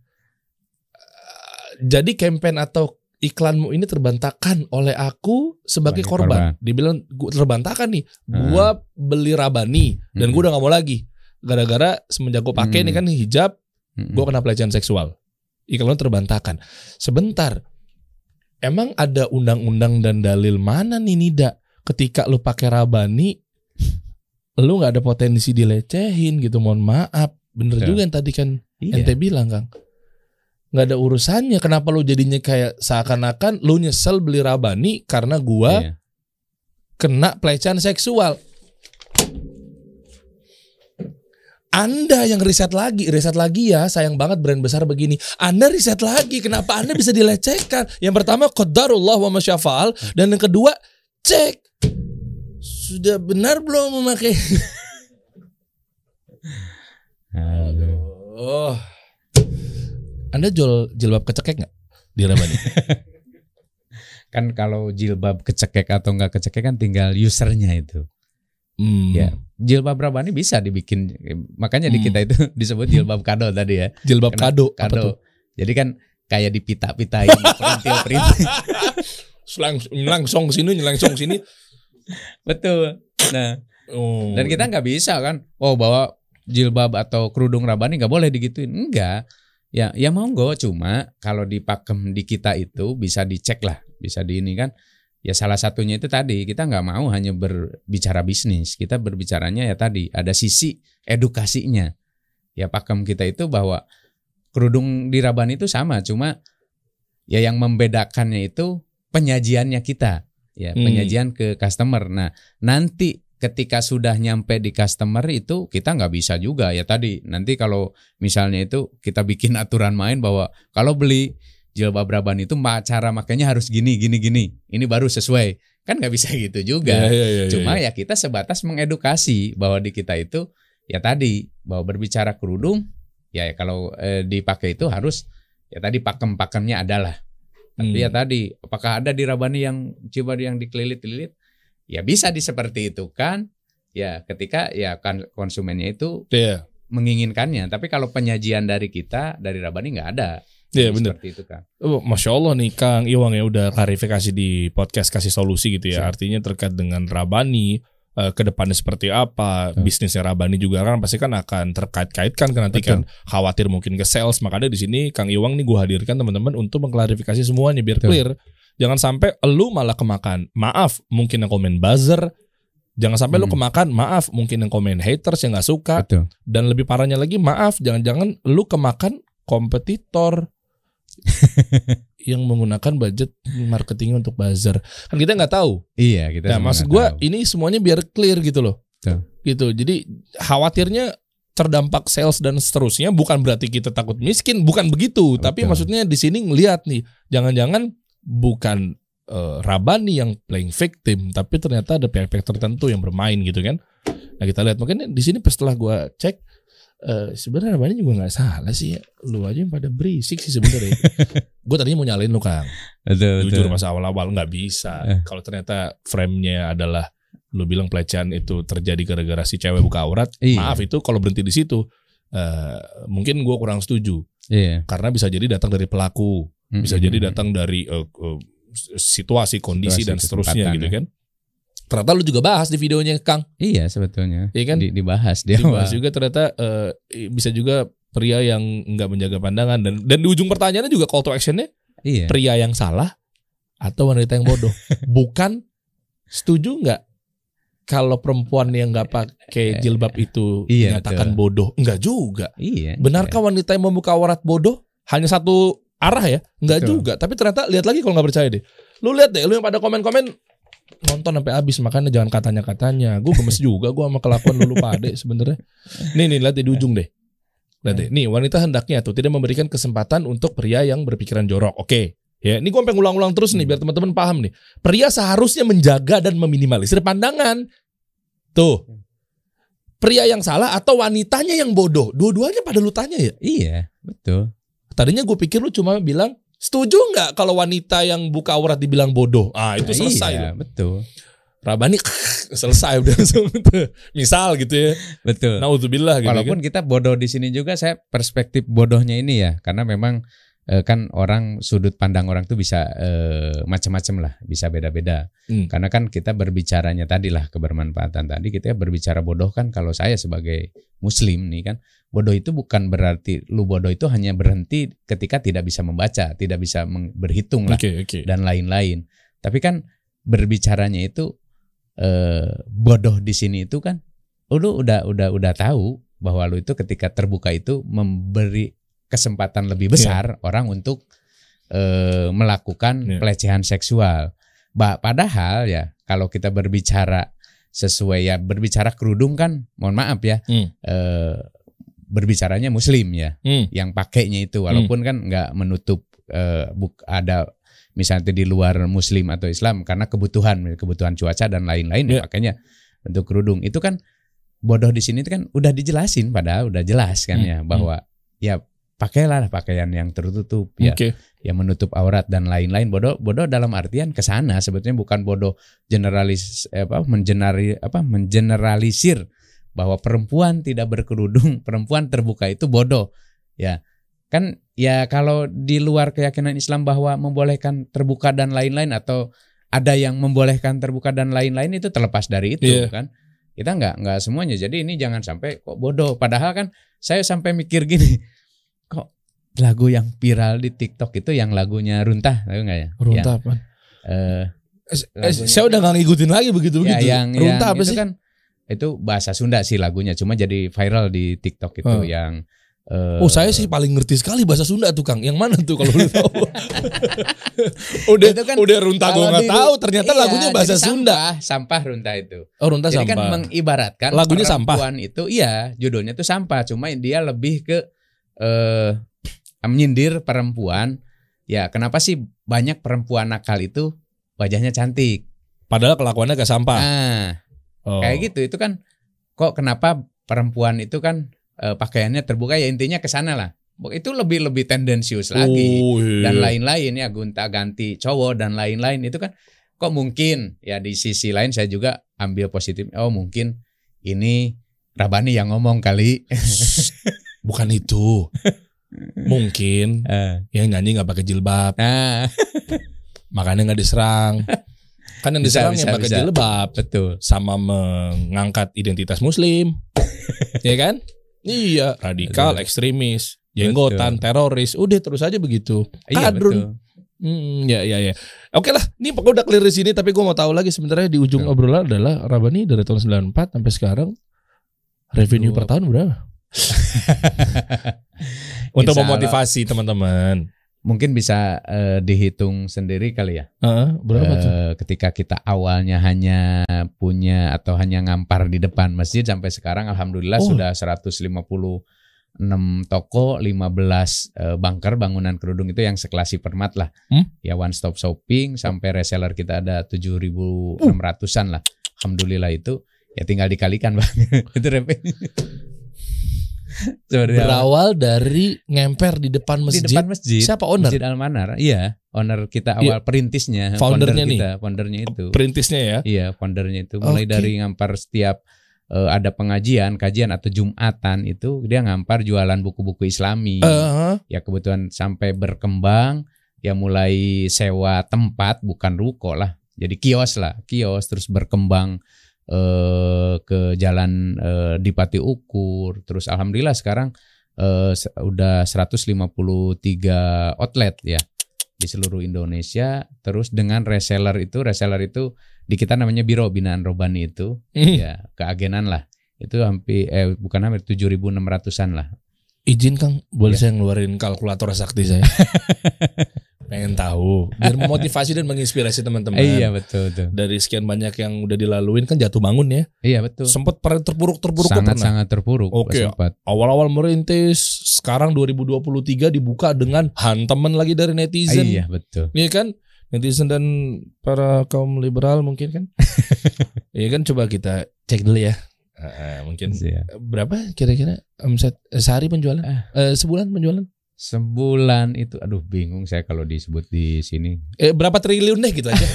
Jadi campaign atau iklanmu ini terbantahkan oleh aku sebagai korban.
korban.
Dibilang gua terbantahkan nih. Gua beli Rabani dan gua udah gak mau lagi. Gara-gara semenjak gua pakai
Hmm.
ini kan hijab,
Mm-mm.
gua kena pelecehan seksual. Iklannya terbantahkan. Sebentar. Emang ada undang-undang dan dalil mana nih Nida? Ketika lu pakai Rabani, lu nggak ada potensi dilecehin gitu. Mohon maaf. Bener
Betul.
juga yang tadi kan
Iya.
ente bilang Kang. Nggak ada urusannya. Kenapa lu jadinya kayak seakan-akan lu nyesel beli Rabani karena gua
Iya.
kena pelecehan seksual. Anda yang riset lagi, riset lagi ya, sayang banget brand besar begini. Anda riset lagi, kenapa Anda bisa dilecehkan? Yang pertama, qadarullah wa masyafa'al. Dan yang kedua, cek. Sudah benar belum memakai?
Aduh.
Oh. Anda jual jilbab kecekek nggak di Rabani? <laughs>
Kan kalau jilbab kecekek atau enggak kecekek kan tinggal usernya itu.
Hmm.
Ya, jilbab Rabani bisa dibikin. Makanya di
Hmm.
kita itu <laughs> disebut jilbab kado tadi ya.
Jilbab
Kena-
kado.
Kado. Jadi kan kayak dipita-pitain, <laughs> perintil-perintil.
Selang- Nyelangsong sini, nyelangsong sini. <laughs>
Betul. Nah,
Oh.
dan kita nggak bisa kan, oh bawa jilbab atau kerudung Rabani nggak boleh digituin. Enggak. Ya, ya monggo. Cuma kalau di pakem di kita itu bisa dicek lah, bisa di ini kan. Ya salah satunya itu tadi kita nggak mau hanya berbicara bisnis, kita berbicaranya ya tadi ada sisi edukasinya. Ya pakem kita itu bahwa kerudung di Rabani itu sama, cuma ya yang membedakannya itu penyajiannya kita, ya
Hmm.
penyajian ke customer. Nah nanti ketika sudah nyampe di customer itu kita nggak bisa juga ya tadi nanti kalau misalnya itu kita bikin aturan main bahwa kalau beli jilbab Rabani itu cara makanya harus gini gini gini ini baru sesuai kan nggak bisa gitu juga
Ya, ya, ya, ya,
cuma
ya.
ya kita sebatas mengedukasi bahwa di kita itu ya tadi bahwa berbicara kerudung ya kalau eh, dipakai itu harus ya tadi pakem-pakemnya adalah tapi
Hmm.
ya tadi apakah ada di Rabani yang coba yang dikelilit-lilit ya bisa di seperti itu kan ya ketika ya kan konsumennya itu
Iya.
menginginkannya tapi kalau penyajian dari kita dari Rabani nggak ada
Iya
Jadi
bener.
seperti itu kan
Oh, Masya Allah nih Kang Iwang ya udah klarifikasi di podcast kasih solusi gitu ya. Artinya terkait dengan Rabani eh, ke depannya seperti apa,
Betul.
bisnisnya Rabani juga kan pasti kan akan terkait-kaitkan kan nanti kan khawatir mungkin ke sales. Makanya di sini Kang Iwang nih gue hadirkan teman-teman untuk mengklarifikasi semuanya biar
Betul.
clear. Jangan sampai lu malah kemakan. Maaf, mungkin yang komen buzzer. Jangan sampai lu
Hmm.
kemakan, maaf, mungkin yang komen haters yang nggak suka.
betul
Dan lebih parahnya lagi, maaf, jangan-jangan lu kemakan kompetitor <laughs> yang menggunakan budget marketing untuk buzzer. Kan kita nggak tahu.
iya kita
Nah, maksud
tahu.
ini semuanya biar clear gitu loh.
Betul.
Gitu. Jadi khawatirnya terdampak sales dan seterusnya bukan berarti kita takut miskin, bukan begitu. Tapi
Betul.
maksudnya di sini ngelihat nih, jangan-jangan bukan eh, Rabani yang playing victim, tapi ternyata ada pihak-pihak tertentu yang bermain gitu kan. Nah kita lihat mungkin di sini setelah gua cek eh sebenarnya Rabani juga nggak salah sih ya. Lu aja yang pada berisik sih sebenarnya. <laughs> gue tadinya mau nyalain lu Kang.
betul
Jujur
betul
masa awal-awal nggak bisa.
Eh.
Kalau ternyata frame-nya adalah lu bilang pelecehan itu terjadi gara-gara si cewek buka aurat,
Iya.
maaf itu kalau berhenti di situ eh, mungkin gua kurang setuju
Iya.
karena bisa jadi datang dari pelaku, bisa
Mm-mm.
jadi datang dari eh, eh, situasi, kondisi
Situasi,
dan seterusnya gitu
ya.
kan. Ternyata lu juga bahas di videonya Kang.
Iya sebetulnya.
Iya kan?
Di- dibahas dia.
Dibahas
Wah.
juga ternyata eh, bisa juga pria yang nggak menjaga pandangan dan dan di ujung pertanyaannya juga call to actionnya
Iya.
pria yang salah atau wanita yang bodoh. <laughs> Bukan setuju nggak kalau perempuan yang nggak pakai jilbab itu
Iya,
dinyatakan
betul.
bodoh? Enggak juga.
Iya.
Benarkah wanita yang membuka aurat bodoh? Hanya satu arah ya? Enggak
Betul.
juga. Tapi ternyata lihat lagi kalau nggak percaya deh. Lu lihat deh, lu yang pada komen-komen nonton sampai habis makanya jangan katanya katanya. Gue gemes <laughs> juga gue sama kelakuan lu lupa deh sebenarnya. Nih nih lihat di ujung deh. Lihat deh. Nih wanita hendaknya tuh tidak memberikan kesempatan untuk pria yang berpikiran jorok. Oke. Ya, ini gue pengen ulang-ulang terus nih biar teman-teman paham nih. Pria seharusnya menjaga dan meminimalisir pandangan. Tuh. Pria yang salah atau wanitanya yang bodoh? Dua-duanya pada lu tanya ya?
Iya, betul.
Tadinya gue pikir lu cuma bilang setuju nggak kalau wanita yang buka aurat dibilang bodoh? Ah itu selesai.
Iya,
loh.
betul.
Rabani <laughs> selesai udah. <laughs> Misal gitu ya.
Betul.
Nauzubillah gitu
Walaupun
kan.
kita bodoh di sini juga saya perspektif bodohnya ini ya karena memang eh, kan orang sudut pandang orang tuh bisa eh, macam-macam lah, bisa beda-beda.
Hmm.
Karena kan kita berbicaranya tadi lah kebermanfaatan tadi kita berbicara bodoh kan kalau saya sebagai muslim nih kan bodoh itu bukan berarti lu bodoh itu hanya berhenti ketika tidak bisa membaca, tidak bisa berhitung lah
Oke oke.
dan lain-lain. Tapi kan berbicaranya itu eh, bodoh di sini itu kan lu udah udah udah tahu bahwa lu itu ketika terbuka itu memberi kesempatan lebih besar orang untuk eh, melakukan
Iya.
pelecehan seksual. Ba padahal ya kalau kita berbicara sesuai ya berbicara kerudung kan mohon maaf ya
Hmm.
eh, berbicaranya muslim ya
Hmm.
yang pakainya itu walaupun kan nggak menutup eh, buk ada misalnya di luar muslim atau Islam karena kebutuhan kebutuhan cuaca dan lain-lain Ya. pakainya untuk kerudung itu kan bodoh di sini itu kan udah dijelasin padahal udah jelas kan
Hmm,
ya bahwa ya pakailah pakaian yang tertutup ya.
Oke.
yang menutup aurat dan lain-lain. Bodoh bodoh dalam artian ke sana. Sebetulnya bukan bodoh generalis eh, apa menjenari apa mengeneralisir bahwa perempuan tidak berkerudung <laughs> perempuan terbuka itu bodoh ya. Kan ya kalau di luar keyakinan Islam bahwa membolehkan terbuka dan lain-lain atau ada yang membolehkan terbuka dan lain-lain itu terlepas dari itu
Iya.
kan. Kita nggak nggak semuanya. Jadi ini jangan sampai kok bodoh. Padahal kan saya sampai mikir gini lagu yang viral di TikTok itu yang lagunya runtah tahu nggak ya
Runtah apa?
Yang, eh, lagunya-
saya udah gak ngikutin lagi begitu
ya
begitu.
yang
Runtah
yang
apa
itu
sih?
kan itu bahasa Sunda sih lagunya cuma jadi viral di TikTok itu
Oh.
yang eh,
Oh saya sih paling ngerti sekali bahasa Sunda tuh Kang. Yang mana tuh kalau lu <laughs> tahu? udah
Itu kan
udah runtah gue nggak tahu. Ternyata
iya,
lagunya bahasa
jadi
Sunda.
sampah, sampah runtah itu
Oh runtah
jadi kan
sampah.
mengibaratkan
Lagunya sampah.
itu iya judulnya tuh sampah cuma dia lebih ke eh menyindir perempuan. Ya kenapa sih banyak perempuan nakal itu wajahnya cantik?
Padahal kelakuannya kayak sampah.
ah
Oh.
kayak gitu. Itu kan kok kenapa perempuan itu kan eh, pakaiannya terbuka? Ya intinya ke sana lah. Itu lebih lebih tendensius lagi.
Oh, iya.
dan lain-lain ya gonta ganti cowok dan lain-lain. Itu kan kok mungkin ya di sisi lain saya juga ambil positif. Oh mungkin ini Rabani yang ngomong kali.
Bukan itu. <laughs> Mungkin
Eh,
yang nyanyi nggak pakai jilbab, <laughs>
nah
makanya nggak diserang. Kan yang diserang
bisa,
yang pakai jilbab
betul
sama mengangkat identitas Muslim, <laughs> ya kan? Iya, radikal,
Betul.
ekstremis, jenggotan, teroris, udah terus aja begitu.
iya
Kadrun.
betul
Hmm, ya ya ya. Oke lah, ini pokoknya udah clear di sini tapi gue mau tahu lagi sebenarnya di ujung
Betul.
obrolan adalah Rabani dari tahun 94 sampai sekarang revenue per
Dua-
tahun berapa? <laughs> Untuk
Insya
memotivasi teman-teman.
mungkin bisa eh, dihitung sendiri kali ya
Heeh, berapa tuh?
Eh, ketika kita awalnya hanya punya atau hanya ngampar di depan masjid sampai sekarang alhamdulillah
Oh.
sudah 156 toko, 15 eh, bunker bangunan kerudung itu yang sekelas hipermat lah.
Hmm?
Ya one stop shopping sampai reseller kita ada 7.600-an lah. Alhamdulillah itu ya tinggal dikalikan Bang. <laughs> itu revenue. Seperti apa?
berawal dari ngemper di depan
di
masjid.
depan masjid.
Siapa owner?
Masjid Almanar. Iya, owner kita awal perintisnya,
Foundernya
founder
nih.
kita, foundernya itu.
Perintisnya ya.
Iya, foundernya itu mulai
Oke.
dari ngampar setiap eh, ada pengajian, kajian atau jumatan itu dia ngampar jualan buku-buku Islami.
Eh,
ya kebetulan sampai berkembang ya mulai sewa tempat bukan ruko lah. Jadi kios lah, kios terus berkembang eh ke jalan eh, Dipati Ukur. Terus alhamdulillah sekarang eh, udah 153 outlet ya di seluruh Indonesia. Terus dengan reseller itu, reseller itu di kita namanya Biro Binaan Robani itu ya keagenan lah. Itu hampir eh bukan hampir 7.600-an lah.
Izin Kang, boleh
Ya.
saya ngeluarin kalkulator sakti saya? <laughs> Pengen tahu, biar memotivasi dan menginspirasi teman-teman.
Eh, iya betul betul.
Dari sekian banyak yang udah dilaluin kan jatuh bangun ya.
Iya betul.
Sempat pernah terpuruk-terpuruk kok
sangat
pernah.
sangat terpuruk
Oke.
sempat.
Awal-awal merintis, sekarang 2023 dibuka dengan hantaman lagi dari netizen.
Iya betul.
Iya kan? Netizen dan para kaum liberal mungkin kan? <laughs> Iya kan coba kita cek dulu ya. Ah, mungkin berapa kira-kira omset eh, sehari penjualan? Eh, sebulan penjualan?
Sebulan itu aduh bingung saya kalau disebut di sini.
Eh, berapa triliun deh gitu aja.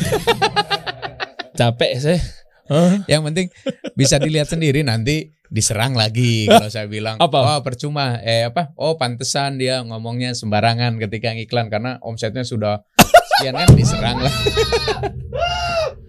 <laughs> Capek saya. Hah?
Yang penting bisa dilihat sendiri nanti diserang lagi kalau saya bilang
Apa?
oh percuma eh apa oh pantesan dia ngomongnya sembarangan ketika ngiklan karena omsetnya sudah sekian kan diserang lah <laughs>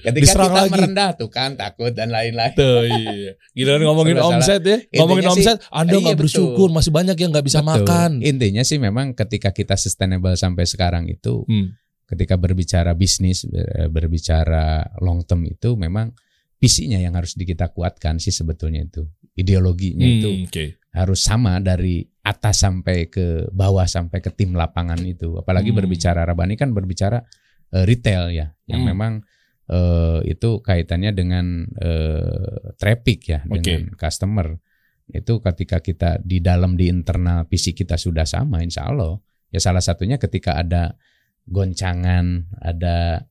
ketika
Diserang
kita
lagi.
merendah tuh kan takut dan lain-lain
Tuh iya. Gila
salah.
omset ya. Ngomongin
Intinya sih-
omset, Anda
Iya,
nggak
betul.
bersyukur, masih banyak yang nggak bisa
Betul.
makan.
intinya sih memang ketika kita sustainable sampai sekarang itu
Hmm.
ketika berbicara bisnis eh, berbicara long term itu memang visinya yang harus di kita kuatkan sih sebetulnya itu ideologinya itu
Hmm, Oke.
harus sama dari atas sampai ke bawah sampai ke tim lapangan itu apalagi
Hmm.
berbicara Rabani kan berbicara eh, retail ya yang
Hmm.
memang eh, itu kaitannya dengan eh, traffic ya
Oke.
dengan customer itu ketika kita di dalam di internal visi kita sudah sama insya Allah ya salah satunya ketika ada goncangan ada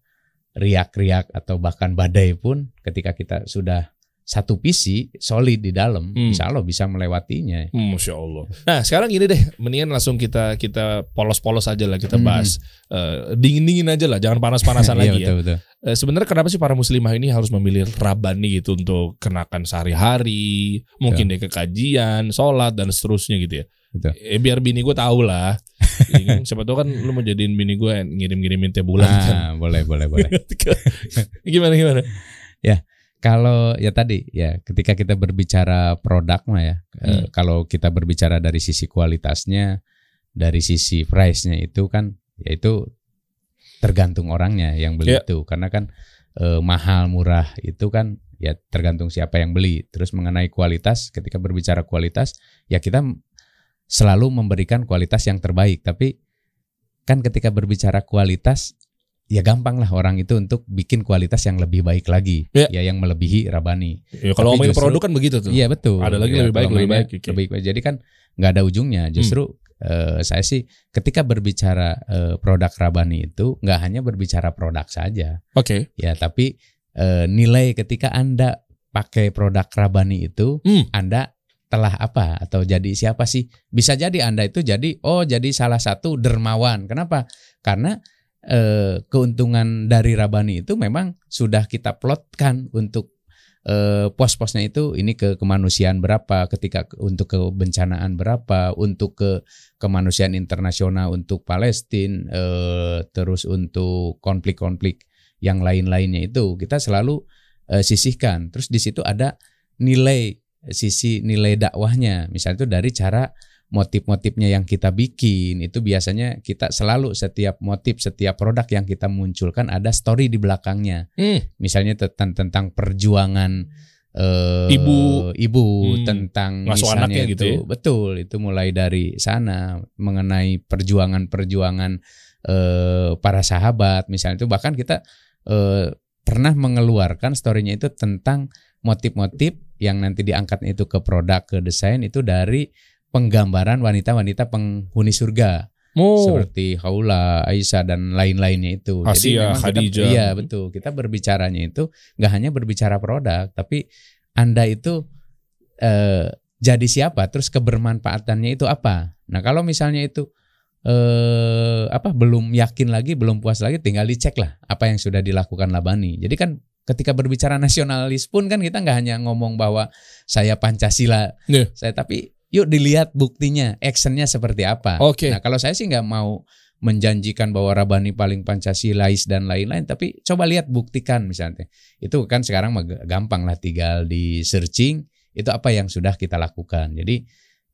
riak-riak atau bahkan badai pun ketika kita sudah satu visi solid di dalam
Hmm.
insya Allah bisa melewatinya
Hmm, Masya Allah. Nah sekarang gini deh, mendingan langsung kita kita polos-polos aja lah kita
Hmm.
bahas Eh, dingin-dingin aja lah, jangan panas-panasan <laughs>
Iya,
lagi ya.
betul, betul.
Eh, Sebenarnya kenapa sih para muslimah ini harus memilih rabani gitu untuk kenakan sehari-hari, mungkin deh ke kajian, sholat dan seterusnya gitu ya.
Betul.
Eh, biar bini gue tahu lah. <laughs> Iya kan? Siapa tahu kan lu mau jadiin bini gue ngirim-ngirimin tiap bulan kan.
Ah, boleh boleh boleh <laughs>
gimana gimana?
Kalau ya tadi ya ketika kita berbicara produk mah ya eh,
Hmm.
kalau kita berbicara dari sisi kualitasnya dari sisi price-nya itu kan ya itu tergantung orangnya yang beli
Ya.
itu karena kan eh, mahal murah itu kan ya tergantung siapa yang beli terus mengenai kualitas ketika berbicara kualitas ya kita selalu memberikan kualitas yang terbaik tapi kan ketika berbicara kualitas ya gampang lah orang itu untuk bikin kualitas yang lebih baik lagi
Ya.
ya yang melebihi Rabani
Ya, kalau
Tapi
ngomongin
justru-
produk kan begitu tuh.
Iya betul.
Ada lagi
Ya,
lebih baik, lebih baik, oke.
lebih baik. Jadi kan nggak ada ujungnya. Justru eh, saya sih ketika berbicara eh, produk Rabani itu nggak hanya berbicara produk saja,
Oke.
ya tapi eh, nilai ketika anda pakai produk Rabani itu,
Hmm.
anda telah apa atau jadi siapa sih? Bisa jadi anda itu jadi oh jadi salah satu dermawan. Kenapa? Karena eh, keuntungan dari Rabani itu memang sudah kita plotkan untuk eh, pos-posnya itu ini ke kemanusiaan berapa, ketika ke- untuk kebencanaan berapa, untuk ke kemanusiaan internasional untuk Palestina, eh, terus untuk konflik-konflik yang lain-lainnya itu kita selalu sisihkan. Terus di situ ada nilai sisi nilai dakwahnya, misalnya itu dari cara motif-motifnya yang kita bikin itu biasanya kita selalu setiap motif setiap produk yang kita munculkan ada story di belakangnya
Hmm.
misalnya tentang tentang perjuangan eh,
Ibu.
ibu
Hmm.
tentang
Ngasuh
misalnya
anaknya
itu
gitu ya?
betul itu mulai dari sana mengenai perjuangan-perjuangan eh, para sahabat misalnya itu bahkan kita eh, pernah mengeluarkan storynya itu tentang motif-motif yang nanti diangkatnya itu ke produk ke desain itu dari penggambaran wanita-wanita penghuni surga
Oh.
seperti Haula, Aisyah dan lain-lainnya itu.
Asia,
memang kita-
Khadijah.
iya betul. Kita berbicaranya itu nggak hanya berbicara produk, tapi anda itu eh, jadi siapa, terus kebermanfaatannya itu apa. Nah kalau misalnya itu eh, apa belum yakin lagi, belum puas lagi, tinggal dicek lah apa yang sudah dilakukan Labani. Jadi kan ketika berbicara nasionalis pun kan kita nggak hanya ngomong bahwa saya Pancasila,
Iya.
saya tapi yuk dilihat buktinya, actionnya seperti apa.
Oke.
Nah kalau saya sih nggak mau menjanjikan bahwa Rabani paling Pancasilais dan lain-lain, tapi coba lihat buktikan misalnya. Itu kan sekarang gampang lah tinggal di searching itu apa yang sudah kita lakukan. Jadi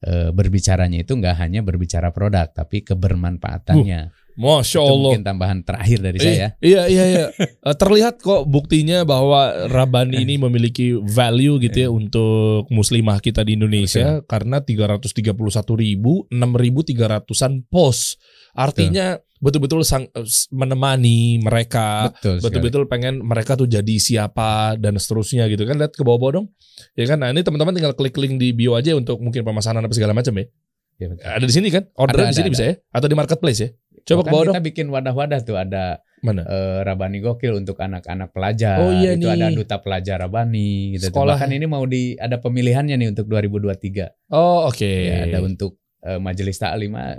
eh, berbicaranya itu nggak hanya berbicara produk, tapi kebermanfaatannya.
Masya
itu
Allah.
mungkin tambahan terakhir dari saya.
Iya iya iya. Eh, terlihat kok buktinya bahwa Rabani ini <laughs> memiliki value gitu ya untuk muslimah kita di Indonesia karena 331 ribu, 6.300an post. Artinya betul-betul sang, menemani mereka,
Betul.
betul-betul pengen mereka tuh jadi siapa dan seterusnya gitu kan. Lihat ke bawah-bawah dong. Ya kan. Nah, ini teman-teman tinggal klik link di bio aja untuk mungkin pemesanan apa segala macam ya.
Iya, betul.
Ada di sini kan? Order
Ada,
di sini
ada,
bisa ya? Atau di marketplace ya? Coba ke
Bahkan
bawah dong.
kita bikin wadah-wadah tuh ada
Mana?
eh, Rabani Gokil untuk anak-anak pelajar.
Oh, iya
itu
nih.
ada duta pelajar Rabani gitu.
Sekolah.
Bahkan ini mau di ada pemilihannya nih untuk 2023.
Oh, oke.
Ya, ada untuk eh, majelis taklim ah,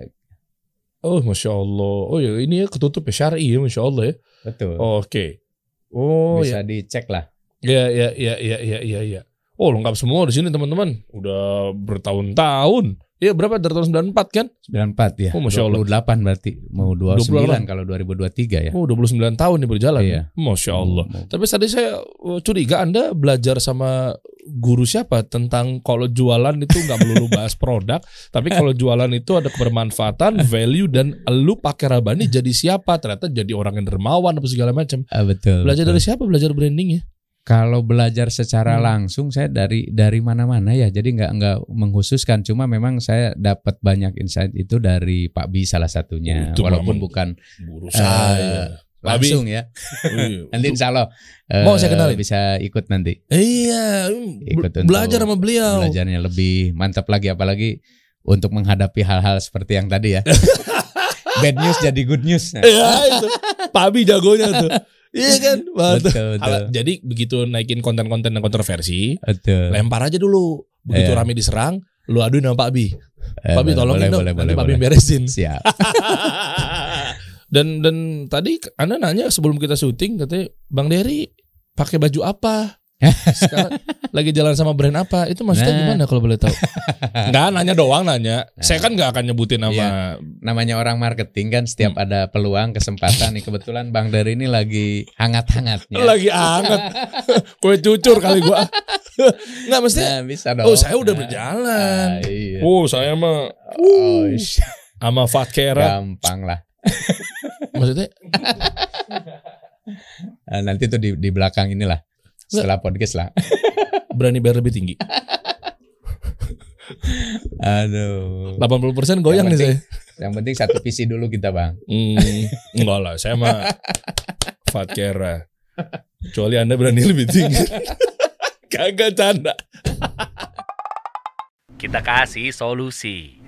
Oh, masya Allah. Oh ya, ini ya ketutup ya syari ya, masya Allah ya.
betul.
Oke. Oh ya,
Bisa dicek lah.
ya, ya, ya, ya, ya, ya, ya. Oh, lengkap semua di sini teman-teman. Udah bertahun-tahun. Iya berapa dari tahun 94 kan?
94 ya.
Oh, Masya Allah.
28 berarti mau 29
28.
kalau 2023 ya.
Oh, 29 tahun nih berjalan.
Iya.
Masya Allah.
Mau-
Tapi tadi saya uh, curiga Anda belajar sama guru siapa tentang kalau jualan itu nggak melulu <laughs> bahas produk, tapi kalau jualan itu ada kebermanfaatan, <laughs> value dan lu pakai Rabani jadi siapa? Ternyata jadi orang yang dermawan apa segala macam.
Ah, betul.
Belajar
betul.
dari siapa? Belajar branding ya?
Kalau belajar secara
Hmm.
langsung saya dari dari mana-mana ya. Jadi nggak nggak mengkhususkan. Cuma memang saya dapat banyak insight itu dari Pak Bi salah satunya.
Itu
Walaupun bukan
Guru saya.
langsung ya.
Iya. <laughs>
Nanti insya Allah
Mau saya kenalin?
bisa ikut nanti.
Iya,
Ikut untuk
belajar sama beliau.
Belajarnya lebih mantap lagi apalagi untuk menghadapi hal-hal seperti yang tadi ya. <laughs> Bad news jadi good news. Nah,
Iya itu. Pabi jagonya tuh. Iya kan?
Betul, betul.
Ala- Jadi begitu naikin konten-konten yang kontroversi,
Betul.
lempar aja dulu. Begitu
Iya.
rame diserang, lu aduin sama Pak Bi.
Eh,
Pak Bi tolongin
boleh,
dong,
boleh,
nanti
boleh,
Pak Bi beresin. <laughs>
Siap. <laughs>
dan dan tadi Anda nanya sebelum kita syuting katanya Bang Dery pakai baju apa? <laughs> Sekarang lagi jalan sama brand apa? Itu maksudnya
Nah.
gimana kalau boleh tahu? <laughs> Enggak nanya doang nanya. Saya kan nggak akan nyebutin nama
Iya. Namanya orang marketing kan setiap
Hmm.
ada peluang kesempatan nih kebetulan Bang Dari ini lagi hangat-hangatnya.
lagi anget. <laughs> Kue cucur kali gua. Enggak mesti.
Nah, bisa dong.
Oh, saya udah
Nah,
berjalan.
ah, iya.
Oh, saya mah
Oh, ish,
sama Fat Kera.
gampang lah.
Maksudnya
Nah, nanti tuh di, di belakang inilah setelah podcast lah. <laughs>
berani bayar lebih tinggi.
Aduh.
80% goyang
Yang
nih saya.
penting- Yang penting satu visi dulu kita bang.
Hmm, enggak lah, saya mah Fat Kera. Kecuali Anda berani lebih tinggi. <laughs> Kagak canda.
Kita kasih solusi.